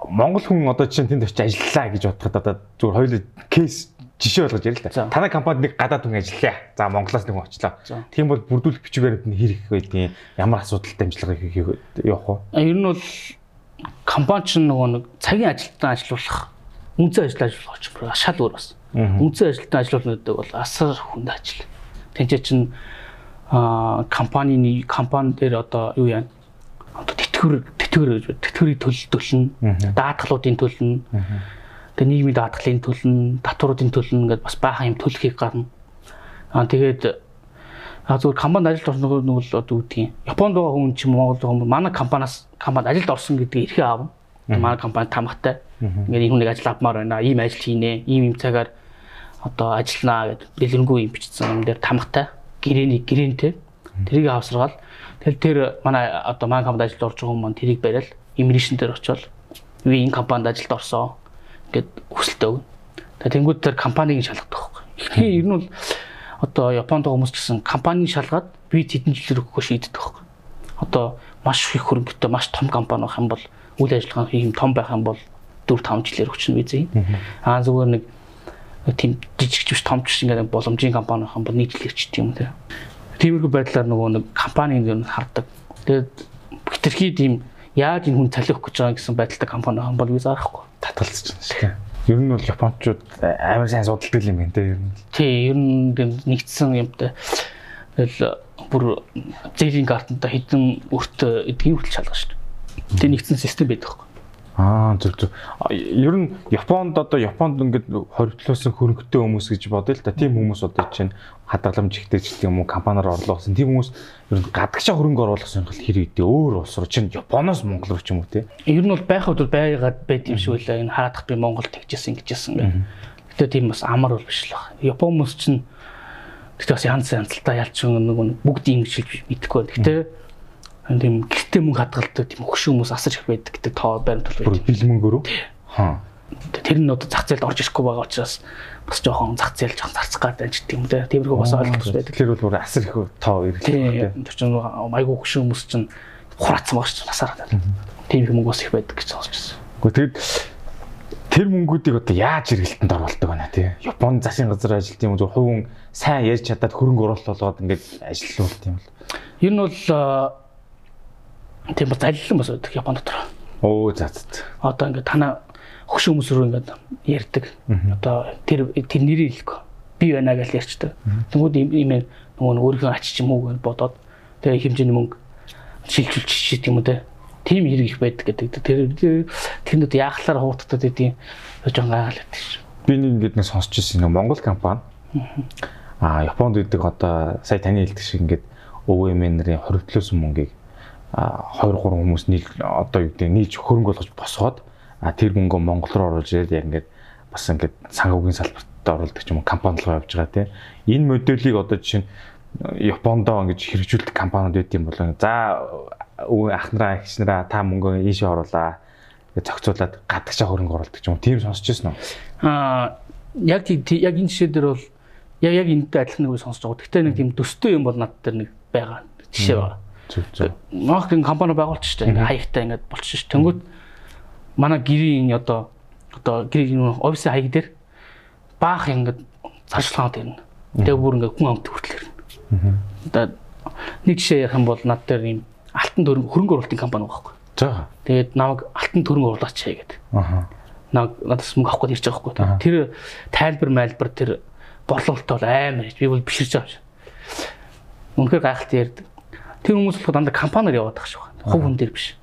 Монгол хүн одоо чинь тэнд очиж ажиллаа гэж бодоход одоо зүгээр хоёул кейс жишээ болгож ярил л та. Танай компанид нэг гадаад хүн ажиллаа. За Монголоос нэг хүн очлоо. Тийм бол бүрдүүлэх бичгээр нь хэрэг байдیں۔ Ямар асуудалтай амжилтыг явах вэ? Ер нь бол компани ч нөгөө нэг цагийн ажилтан ажиллуулах үнцэн ажил ажиллуулах ч шал өөр бас. Үнцэн ажилтан ажиллуулна гэдэг бол асар хүнд ажил. Тэнцээ чин а компанийн компани дээр одоо юу яа одоо тэтгэвэр тэтгэвэр гэж байна. тэтгэврийг төлөлдөлнө даатгалуудын төлнө. Тэгээ нийгмийн даатгалын төлнө татваруудын төлнө гэдээ бас баахан юм төлөхийг гарна. Аа тэгээд а зүгээр компанид ажилд орсон нь бол одоо үүдгийн Японд байгаа хүн ч юм байгаа хүн манай компаниас компанид ажилд орсон гэдгийг эрхээ аавна Манай компани тамгатай. Ингээд энэ хүнийг ажил авмаар байна. Ийм ажил хийнэ. Ийм ийм цагаар одоо ажилланаа гэдэг дэлгэрэнгүй юм бичсэн юм дээр тамгатай. Гэрээний гэрээнтэй. Тэрийг авсаргаал. Тэгэл тэр манай одоо манай компанид ажилд орж байгаа хүмүүс тэрийг бариад иммиграшн дээр очивол би энэ компанид ажилд орсон гэд хүсэлтээ өгнө. Тэгээ тэнгууд тэр компаниг шалгадаг байхгүй. Эхний ер нь бол одоо Японд хүмүүс ч гэсэн компаниг шалгаад би тэдэн жилээр өгөхөө шийддэг байхгүй. Одоо маш их хөрөнгөтэй маш том компани байх юм бол үйл ажиллагаа хийх юм том байх юм бол 4 5 жилээр өгчнө визээ. Аа зүгээр нэг тийм жижиг живч том ч ингээд боломжийн компани байх юм бол юм тийм. Тиймэрхүү байдлаар нөгөө нэг компаниг нь хардаг. Тэгээд хитрхи тийм яаж энэ хүн цалих гэж байгаа гэсэн байдалтай компани байгаа бол виза авахгүй. Татгалзаж байна шүү дээ. Ер нь бол японочууд амар сайн судалдаг юм байна те ер нь. Тий, ер нь нэгдсэн юмтай. Тэгэл бүр зээлийн картантай хэдэн өртөө эдгийн хүртэл шалгах шүү дээ. Тэг нэгдсэн систем байдаг. Аа зөв зөв. Ер нь Японд одоо Японд ингээд хоригдлоосон хөрөнгөтэй хүмүүс гэж бодъё л да. Тийм хүмүүс одоо чинь хадгаламж ихтэй юм уу компаниар орлогосон. Тийм хүмүүс ер нь гадагшаа хөрөнгө оруулах сонирхол хэрэг дээ. Өөр улс руу чинь Японоос Монгол руу ч юм уу те. Ер нь бол байхад бол байгаад байд юм шиг үлээ. Энэ хаадах би Монгол тэгжсэн ингэжсэн гэх. Гэтэ тийм бас амар бол биш л баг. Япон хүмүүс чинь Гэтэ бас янз янзлалтаа ялч нэг бүгд юм шилж мэдэхгүй. Гэтэ тийм гэртээ мөнгө хадгалдаг тийм хөшөө хүмүүс асаж их байдаг гэдэг тоо баримтал байдаг. Бил мөнгөөрөө. Аа. Тэр нь одоо зах зээлд орж ирэхгүй байгаа учраас бас жоохон зах зээл жоохон зарцах гэдэг ч тийм үү. Тиймэрхүү бас ойлголт байдаг. Тэр бол бүр асар их тоо ирлээ. Тэр чинь айгүй хөшөө хүмүүс чинь хураацсан шүү насаараа. Тийм их мөнгө бас их байдаг гэж сонсч байсан. Гэхдээ тэгэд тэр мөнгүүдийг одоо яаж хэрэгэлтэнд оруулдаг байна тий. Японы засгийн газар ажилт юм зөв хувийн сайн ярьж чадаад хөрөнгө оруулалт болгоод ингээд ажиллуулт юм бол. Ер нь бол тийм ба залилан бас байдаг Японд дотор. Оо за за. Одоо ингээд танаа хөш хүмүүс рүү ингээд ярьдаг. Одоо тэр тэр нэрийг хэлэхгүй. Би байна гэж ярьчдаг. Тэнгүүд ийм нөгөө өөрийнхөө ачиж юм уу гэж бодоод тэгээ хэмжээний мөнгө шилжүүлж чийт юм уу те. Тим хэрэг их байдаг гэдэг. Тэр тэрнүүд яахлаар хуутагдаад идэв. Жоон гайхал байдаг ш. Би нэг ингээд нэг сонсч ирсэн нэг Монгол компани. Аа Японд идэг одоо сая таны хэлдэг шиг ингээд өвөмнэрийн хоригдлоосон мөнгийг 2 3 хүмүүс нийл одоо юу гэдэг нийж хөрөнгө болгож босгоод тэр мөнгөө Монгол руу оруулж ирээд яг ингээд бас ингээд санхүүгийн салбарт оруулдаг ч юм уу компани руу явж байгаа тийм. Энэ модулийг одоо жишээ нь Япондоо ингэж хэрэгжүүлдэг компаниуд байт юм бол за ахнараа ихснэраа та мөнгөө ийшээ оруулаа. Зохицуулаад гадагшаа хөрөнгө оруулдаг ч юм тийм сонсч байсан уу аа яг яг энэ жишээ дээр бол яг яг энэтэй адилхан нэг үе сонсож байгаа. Гэхдээ нэг тийм төстэй юм бол над дээр нэг байгаа. Жишээ байна Зөв зөв. Маркетинг компани байгуулж штэ ингээ хаягтай ингээ болчих ш. Тэнгүүд манай гэрийн одоо одоо гэрийн офисын хаяг дээр баах ингээ зарчлагууд ирнэ. Тэгээ бүр ингээ хүн амт хүртэл ирнэ. Одоо нэг жишээ ярих юм бол над дээр ийм алтан төрөнгө хөрөнгө оруулалтын компани байгаа байхгүй. За. Тэгээд намайг алтан төрөнгө оруулаач хээ гэдэг. Аа. Наг надаас мөнгө авах гэж ирж байгаа байхгүй. Тэр тайлбар майлбар тэр борлуулалт бол амар гэж би бол биширж байгаа юм шиг. Үнэхээр гайхалтай ярьдаг Тэр хүмүүс болохоо дандаа компаниар яваад байгаа шүү. Хувь хүн дээр биш.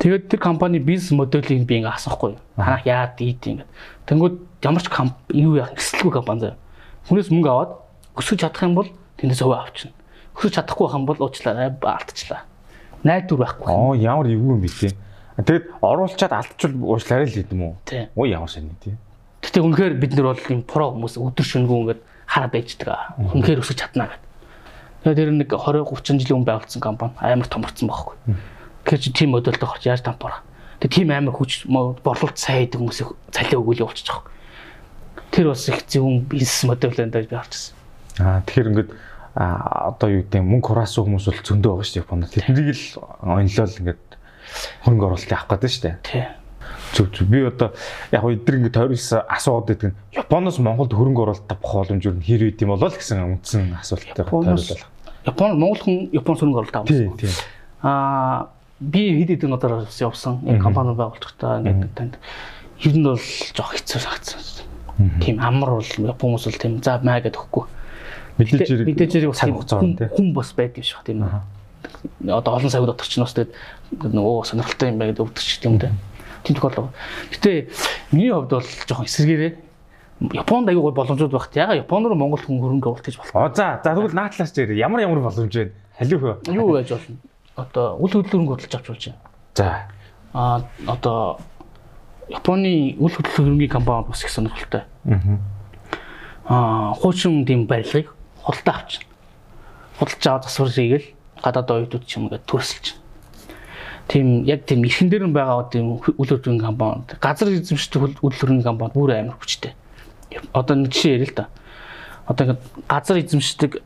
Тэгээд тэр компани бизнес моделийг би ингээ асахгүй. Танах яад ийд ингээ. Тэнгүүд ямар ч юу яах эсэлгүй компани заяа. Хүнээс мөнгө аваад өсөж чадах юм бол тэндээс хувь авчихна. Өсөж чадахгүй байх юм бол уучлаарай алдчихлаа. Найдвар байхгүй. Оо ямар эвгүй юм бэ те. Тэгээд оруулчаад алдчихвал уучлаарай л гэдэг юм уу? Оо ямар сони тий. Гэтэ үнэхээр бид нар бол юм про хүмүүс өдөр шөнөгүй ингээд хараад байждаг. Үнэхээр өсөж чадна гэдэг. Тэгээд тэр нэг 20 30 жилийн өмнө байгуулсан компани амар томорцсон байхгүй. Тэгэхээр чи тийм модельтэй хорч яаж тампарах. Тэгээд тийм амар хүч борлуулалт сайн хийдэг хүмүүсийг цалиа өгөөл явуулчих жоох. Тэр бас их зөвүүн бизнес модель энэ би харчихсан. Аа тэгэхээр ингээд а одоо юу гэдэг мөнгө хураасан хүмүүс бол зөндөө байгаа шүү дээ Японд. Тэднийг л онлол ингээд хөрөнгө оруулалт авах гэдэг шүү дээ. Тий. Зүг зүг. Би одоо яг эдгээр ингээд тойроос асууад байдаг нь Японоос Монголд хөрөнгө оруулалт авах боломж юу хэр үйд юм болоо л гэсэн үндсэн асуулттай тойруулах. Япон Монгол хүн Япон хөрөнгө оруулалт авсан. Тийм. Аа би хэд хэдэн удаар явсан. Яг компани байгууллагатай ингээд танд ер нь бол жоох хэцүү санагдсан. Тийм амар бол Япон хүмүүс бол тийм за маа гэдэг өгөхгүй. Мэдээж мэдээж бас цаг хугацаа хүн бас байдаг шүү тийм. Одоо олон цаг дотор ч бас тэгээд нөгөө сонирхолтой юм байна гэдэг өвдөж ч юм дээ тийм тохиолдол. Гэтэ миний хувьд бол жоохон эсэргээрээ Японд аягүй гой боломжууд багт. Яга Япон руу Монгол хүн хөрөнгө оруулах гэж болох. Оо за за тэгвэл наатлаас дээр ямар ямар боломж вэ? Халиу хөө. Юу байж болно? Одоо үл хөдлөлөнгө хөдөлж авч болж байна. За. а одоо Японы үл хөдлөлийн компани бас их сонирхолтой. Аа хуучин тийм барилгыг худалдаа авчихна. Худалдаж аваад засварыг л гадаад оюутууд ч юм ингээд төрсөлж. Тийм яг тийм эрхэн дээр нь байгаа үл хөдлөлийн компани газар эзэмшдэг үл хөдлөлийн компани бүр амар хүчтэй. Одоо нэг жишээ ярил л да. Одоо газар эзэмшдэг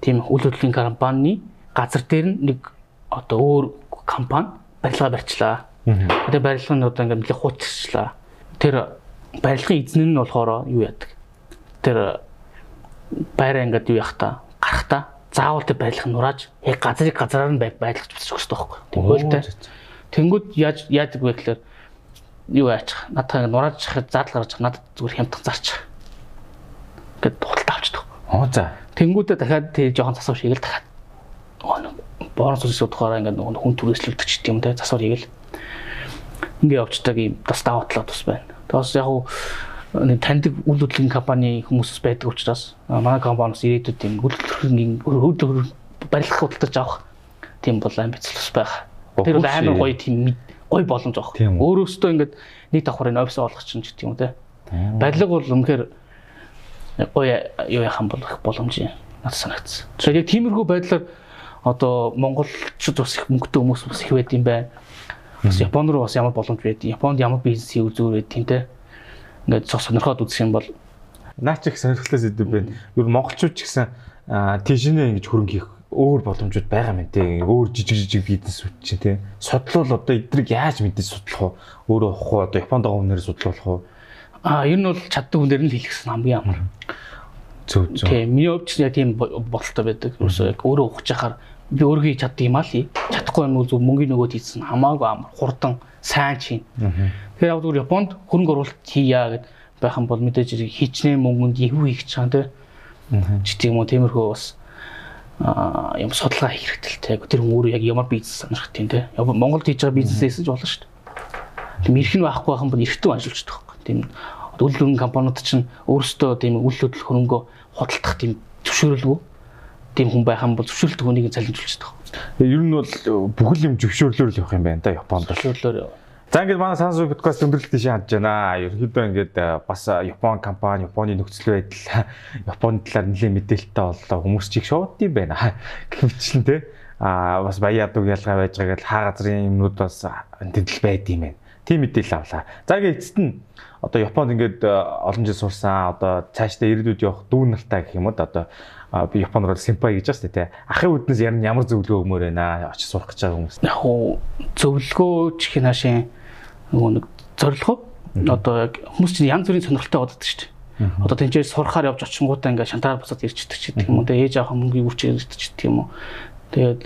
тийм үл хөдлөлийн компани газар дээр нэг одоо өөр компани барилга барьчлаа. Тэр барилга нь одоо ингээд нэлээд хууччлаа. Тэр барилгын эзэн нь болохоор юу яадаг? Тэр байраа ингээд юу яах та гарах та заавал тэр барилга нурааж яг газрыг газраар нь байлгаж босчих хэрэгтэй байхгүй. Хөлтэй. Тэнгүүд яаж яадаг вэ гэхээр юу аачих? Надад нурааж чахад заадал гаргаж надад зүгээр хямдхан зарчих. Гэт худалдаа авчдаг. Оо за. Тэнгүүдээ дахиад тэр жоохон засвар шиг л дахиад боронс ус удахаараа ингээд хүн түрээслүүлдэг ч юм те засвар хийгээл ингээ явцдаг юм бас даваа талаа тус байна. Тэгээс яг уу нэг таньдаг үйл хөдлөлийн компани хүмүүс байдаг учраас манай компаниас ирээдүйд тийм үйл хөдлөлийн хөдлөлийн барилгах худалдаж авах тийм бол амбиц тус байх. Тэр бол амар гоё тийм гоё боломж авах. Өөрөөсөө ингээд нэг давхрын офис олгох чинь гэдэг юм те. Барилга бол үнэхээр гоё юу яхан болох боломж юм. Надад санагдсан. Тэгэхээр яг тиймэрхүү байдлаар одоо монголчууд бас их мөнгөтэй хүмүүс бас их байд юм байна. Бас Японд руу бас ямар боломж байд. Японд ямар бизнес хийх зүгээр байд тийм те. Ингээд цог сонирхоод үзэх юм бол наа чи их сонирхолтой зүйл байна. Юу монголчууд ч гэсэн тийшнээ ингэж хөрөнгө хийх өөр боломжууд байгаа юм те. Өөр жижиг жижиг бизнесүүд чинь те. Судлал одоо эдрийг яаж мэдээж судлах вэ? Өөрөө ухах уу? Одоо Японд байгаа хүнээр судлуулах уу? А ер нь бол чаддаг хүнээр нь хэлэхсэн хамгийн амар. Зөв зөв. Тийм, миний хувьд ч яг тийм бодолтой байдаг. Өөрөө ухаж яхаар би өөрөө хийж чаддаг юм аа л чадахгүй юм уу зөв мөнгөний нөгөөд хийсэн хамаагүй амар хурдан сайн чинь. Тэгэхээр яг зүгээр Японд хөрөнгө оруулалт хийя гэд байх юм бол мэдээж хичнээн мөнгөнд юу хийх гэж байгаа юм те. Ч тийм үү тиймэрхүү бас юм судалгаа хийх хэрэгтэй те. Тэр хүн өөрөө яг ямар бизнес сонирхт юм те. Монголд хийж байгаа бизнесээс ч болно шүү дээ. Тийм эрх нь байхгүй байх юм бол эрхтэн ажиллаж байгаа. Тийм үйл хөдлөлийн компаниуд чинь өөрсдөө тийм үйл хөдлөл хөрөнгө худалдах тийм зөвшөөрөлгүй тийм хүн байх юм бол зөвшөөрөлт хүнийг залхиулж байгаа. Ер нь бол бүхэл юм зөвшөөрлөөр л явах юм байна да Японд. Зөвшөөрлөөр. За ингээд манай Сансуу подкаст өндөрлөлт тийш хандж байна. Ерөнхийдөө ингээд бас Япон компани, Японы нөхцөл байдал, Японы талаар нэлээд мэдээлэлтэй боллоо. Хүмүүс чиг шууд юм байна. Гэвчлэн те а бас баяа дуг ялгаа байж байгаа гэл хаа газрын юмнууд бас тэндэл байд юм байна. Тийм мэдээлэл авлаа. За ингээд эцэст нь одоо Японд ингээд олон жил сурсан одоо цаашдаа ирээдүйд явах дүүн нартай гэх юм уу одоо би Японоор симпай гэж байна те. Ахын үднэс ярь ямар зөвлөгөө өгмөр байна очиж сурах гэж байгаа хүмүүс. Яг зөвлөгөө чих наашийн нөгөө нэг зорилгоо одоо яг хүмүүс чинь янз бүрийн сонирхолтой боддог шүү дээ. Одоо тэнцээ сурахаар явж очингуудаа ингээ шантараар босоод ирчихдэг ч гэдэг юм уу. Тэгээ ээж авах мөнгөийг үрчиж ирчихдэг юм уу. Тэгээд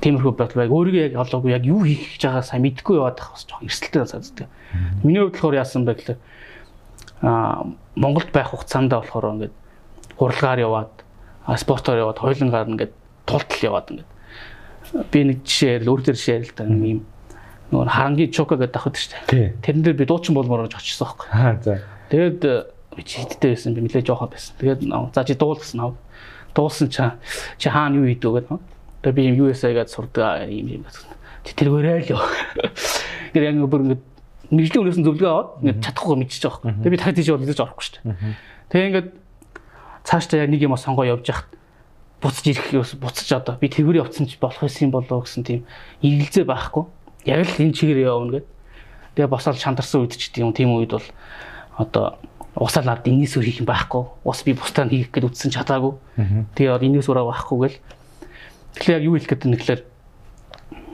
тиймэрхүү бодол байг. Өөрийгөө яг олоогүй яг юу хийх гэж байгаа сайн мэдэхгүй яваад байх бас жоохон эрсдэлтэй санагддаг. Миний хувьд болохоор яасан бэ гэхээр аа Монголд байх хугацаанд болохоор ингээд хуралгаар яваад спортоор яваад хойлонгаар ингээд тултал яваад ингээд би нэг жишээ ярил өөр төр жишээ ярил та нэг юм нөгөө харангийн чока гэдэг ахад шүү дээ. Тэрэн дээр би дуучин болмоор гэж очсон байхгүй. Аа за. Тэгээд би чидтэй байсан би нэлээ жоохоо байсан. Тэгээд за чи дуул гэсэн аа. Дуулсан чаа чи хаана юу хийдэг гэдэг. Тэгээд би юм USA-гаад сурдаг юм юм. Тэргээрээ л ёо. Гэр яг бүр ингээд мэржлийн өрөөс нь зөвлөгөө аваад ингээд чадахгүй мэдчихэж байгаа байхгүй. Тэгээд би дахиад тийш бол хэлж орохгүй шүү дээ. Тэгээд ингээд цаашдаа яг нэг юм сонгоо явж яхад буцаж ирэх буцаж одоо би тэргээр явцсан ч болох юм болоо гэсэн тийм эргэлзээ байхгүй. Яг л энэ чигээр явна гэд. Тэгээ босоод шантарсан үед ч тийм тийм үед бол одоо усаал над энэс өр хийх юм байхгүй. Ус би бусдаа хийх гээд үтсэн чадаагүй. Тэгээ энэс өрөө байхгүй гэл. Тэгэхээр яг юу хэлэх гээд нэглэр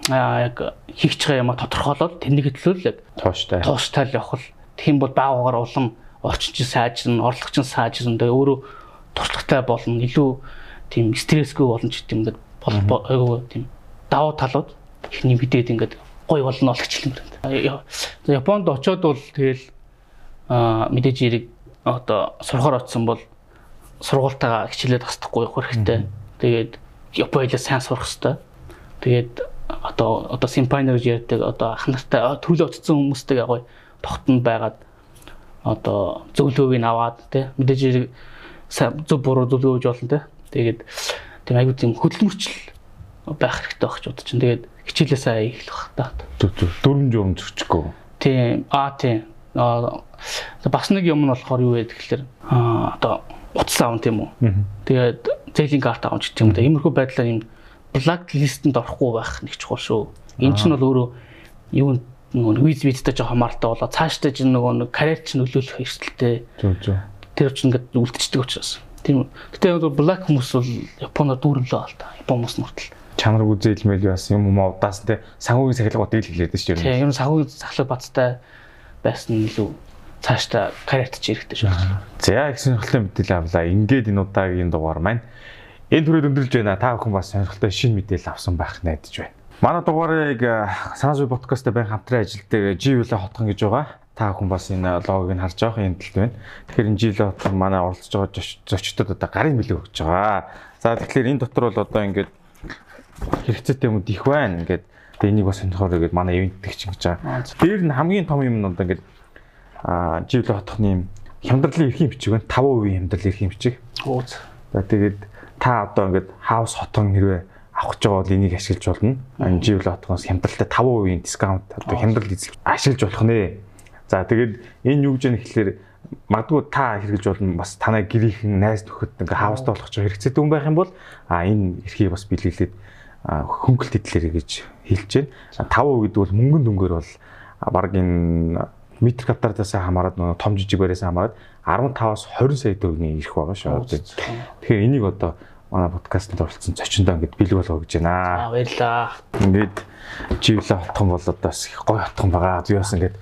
аа яг хийх чага юм тодорхойлоод тэрнийг төлөөл яг тууштай. Тууштай л явах л. Тэгм бол баагаар улам орчин сайжрна, орлогч сайжрна. Тэгээ өөрөө туршлагатай болно. Илүү тийм стрессгүй болно ч гэдэг юм ингээд айгүй тийм давуу талууд ихний мэдээд ингээд гоё болно олгочлон гэнэ. Японд очиод бол тэгэл мэдээж яриг одоо сурахаар очсон бол сургуультайгаа хичээлээд тасдахгүй хэрэгтэй. Тэгээд Япон хэлээ сайн сурах хэрэгтэй. Тэгээд одоо одоо симпайнер гэж ярьдаг одоо ах нартай төлөө очсон хүмүүстэйгээ гоё тогтонд байгаад одоо зөвлөгөөг нь аваад тий мэдээж зөв буруу зөвлөгөө өгж болно тий. Тэгээд тийм аюу тийм хөдөлмөрчл байх хэрэгтэй байх ч бодож чинь. Тэгээд хичээлээ сайн эхлэх та. Зүг зүг дөрөв журам зөрчихгүй. Тийм. Аа тийм. Бас нэг юм нь болохоор юу вэ гэхээр аа одоо утас аав тийм үү. Тэгээд зээлийн карт аав ч гэдэг юм да. Иймэрхүү байдлаар юм блак листэнд орохгүй байх нэг чухал шүү. Энэ ч нь бол өөрөө юу нөгөө виз визтэй жоо хамаартай болоо цаашдаа чинь нөгөө нэг карьер чинь нөлөөлөх эрсдэлтэй. Зүг зүг. Тэр чинь ингээд үлдчихдэг учраас. Тийм үү. Гэтэ блак хүмүүс бол Японоор дүүрлээ бол та. Япон хүмүүс мөртөл. Чанар үзээ илмэл бас юм уу удаас те санхүүгийн сахилгууд ил хэлээд шүү дээ. Тийм юм санхүүгийн сахлаг бацтай байсан илүү цаашдаа карьерт ч эрэхтэй шүү. За их сонирхолтой мэдээлэл авлаа. Ингээд энэ удаагийн дугаар маань энэ түрээд өндөрлж байна. Та бүхэн бас сонирхолтой шинэ мэдээлэл авсан байх найдаж байна. Манай дугаарыг Санаас подкастт байн хамтран ажилладаг Живлэ хотхон гэж байгаа. Та бүхэн бас энэ логог нь харж байгаа юм талд байна. Тэгэхээр энэ Живлэ хотхон манай оролцож байгаа зочдод одоо гарын билээ өгч байгаа. За тэгэхээр энэ дотор бол одоо ингээд хэрэгцээтэй юмуд их байна. Ингээд тэгээ энийг бас сонирхоор ингээд манай ивентдэг чинь гэж байгаа. Дээр нь хамгийн том юм нь одоо ингээд а живлэ хотхны юм хямдралын эрхийн бичиг байна. 5% хямдрал эрхийн бичиг. Ууз. За тэгээд та одоо ингээд хаус хотон хэрвээ авах гэж байгаа бол энийг ашиглаж болно. Живлэ хотгоос хямдралтай 5% дискаунт одоо хямдрал эзэлж ашиглаж болох нэ. За тэгээд энэ юу гэж яах гэхээр магадгүй та хэрэгж болно бас танай гэрийнхэн найз нөхөд ингээ хаустай болох ч хэрэгцээтэй хүн байх юм бол а энэ эрхийг бас биелүүлээд хөнгөлт эдлэрэ гэж хэлж байна. 5% гэдэг бол мөнгөн дүнгээр бол баг энэ метр квадратаас хамаарат нөгөө том жижиг бариас хамаарат 15-аас 20 сая төгрөгийн ирэх байгаа шүү. Тэгэхээр энийг одоо манай подкастт оролцсон зочиндоо ингээд бэлэг болгоо гэж байна. Аа баярлаа. Ингээд живлээ хотхон бол одоо бас их гоё хотхон байгаа. Би бас ингээд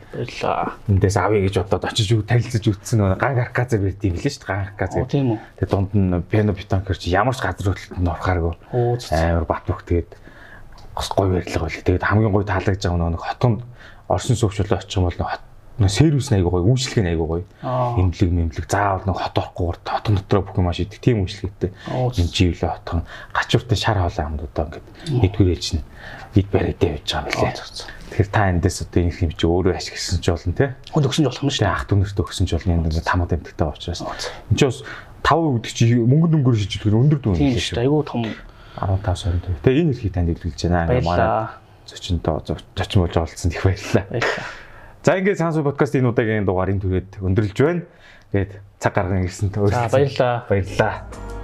эндээс авъя гэж бодоод очиж юу танилцаж үтсэн нөгөө ган арказа бэрд юм лээ шүү дээ. Ган арказа. Оо тийм үү. Тэгээ дунд нь пиано битанкер чи ямар ч газар хөдлөлтөнд орохааргүй амар бат бөх тэгээд гоё барилга байли. Тэгээд хамгийн гоё таалагдж байгаа нэг хотонд орсон суугчлал очих юм бол хот сервис айгуу гоё, үйлчлэг нь айгуу гоё. Имлэг мэмлэг заавал нэг хот орохгүй хотон дотроо бүх юм ашигдаг тийм үйлчлэгтэй. Энэ живлээ хотхон гачууртай шар хоолой амдуудаа ингээд нэгдүгээр ээж нь ид бариад явж байгаа юм лээ. Тэгэхээр та эндээс одоо энэ юм чи өөрөө ашигласан ч болно те. Хүнд өгсөн ч болох юм шүү дээ. ах дүнэрт өгсөн ч болно энэ тамад амтгтай учраас. Энд чи бас 5 гэдэг чи мөнгө дүнгээр шийдвэр өндөр дүн хэлээ шүү дээ. Айгуу том 15 20. Тэгээ энэ эрхийг танд илэрхийлж байна. Ингээ манай зочинтой зочин болж оролцсон их баярлалаа. Баярлаа. За ингээд сансуу подкаст энэ удаагийн дугаарыг түрээд өндөрлж байна. Тэгээд цаг гарган ирсэнтэй За баярлаа. баярлалаа.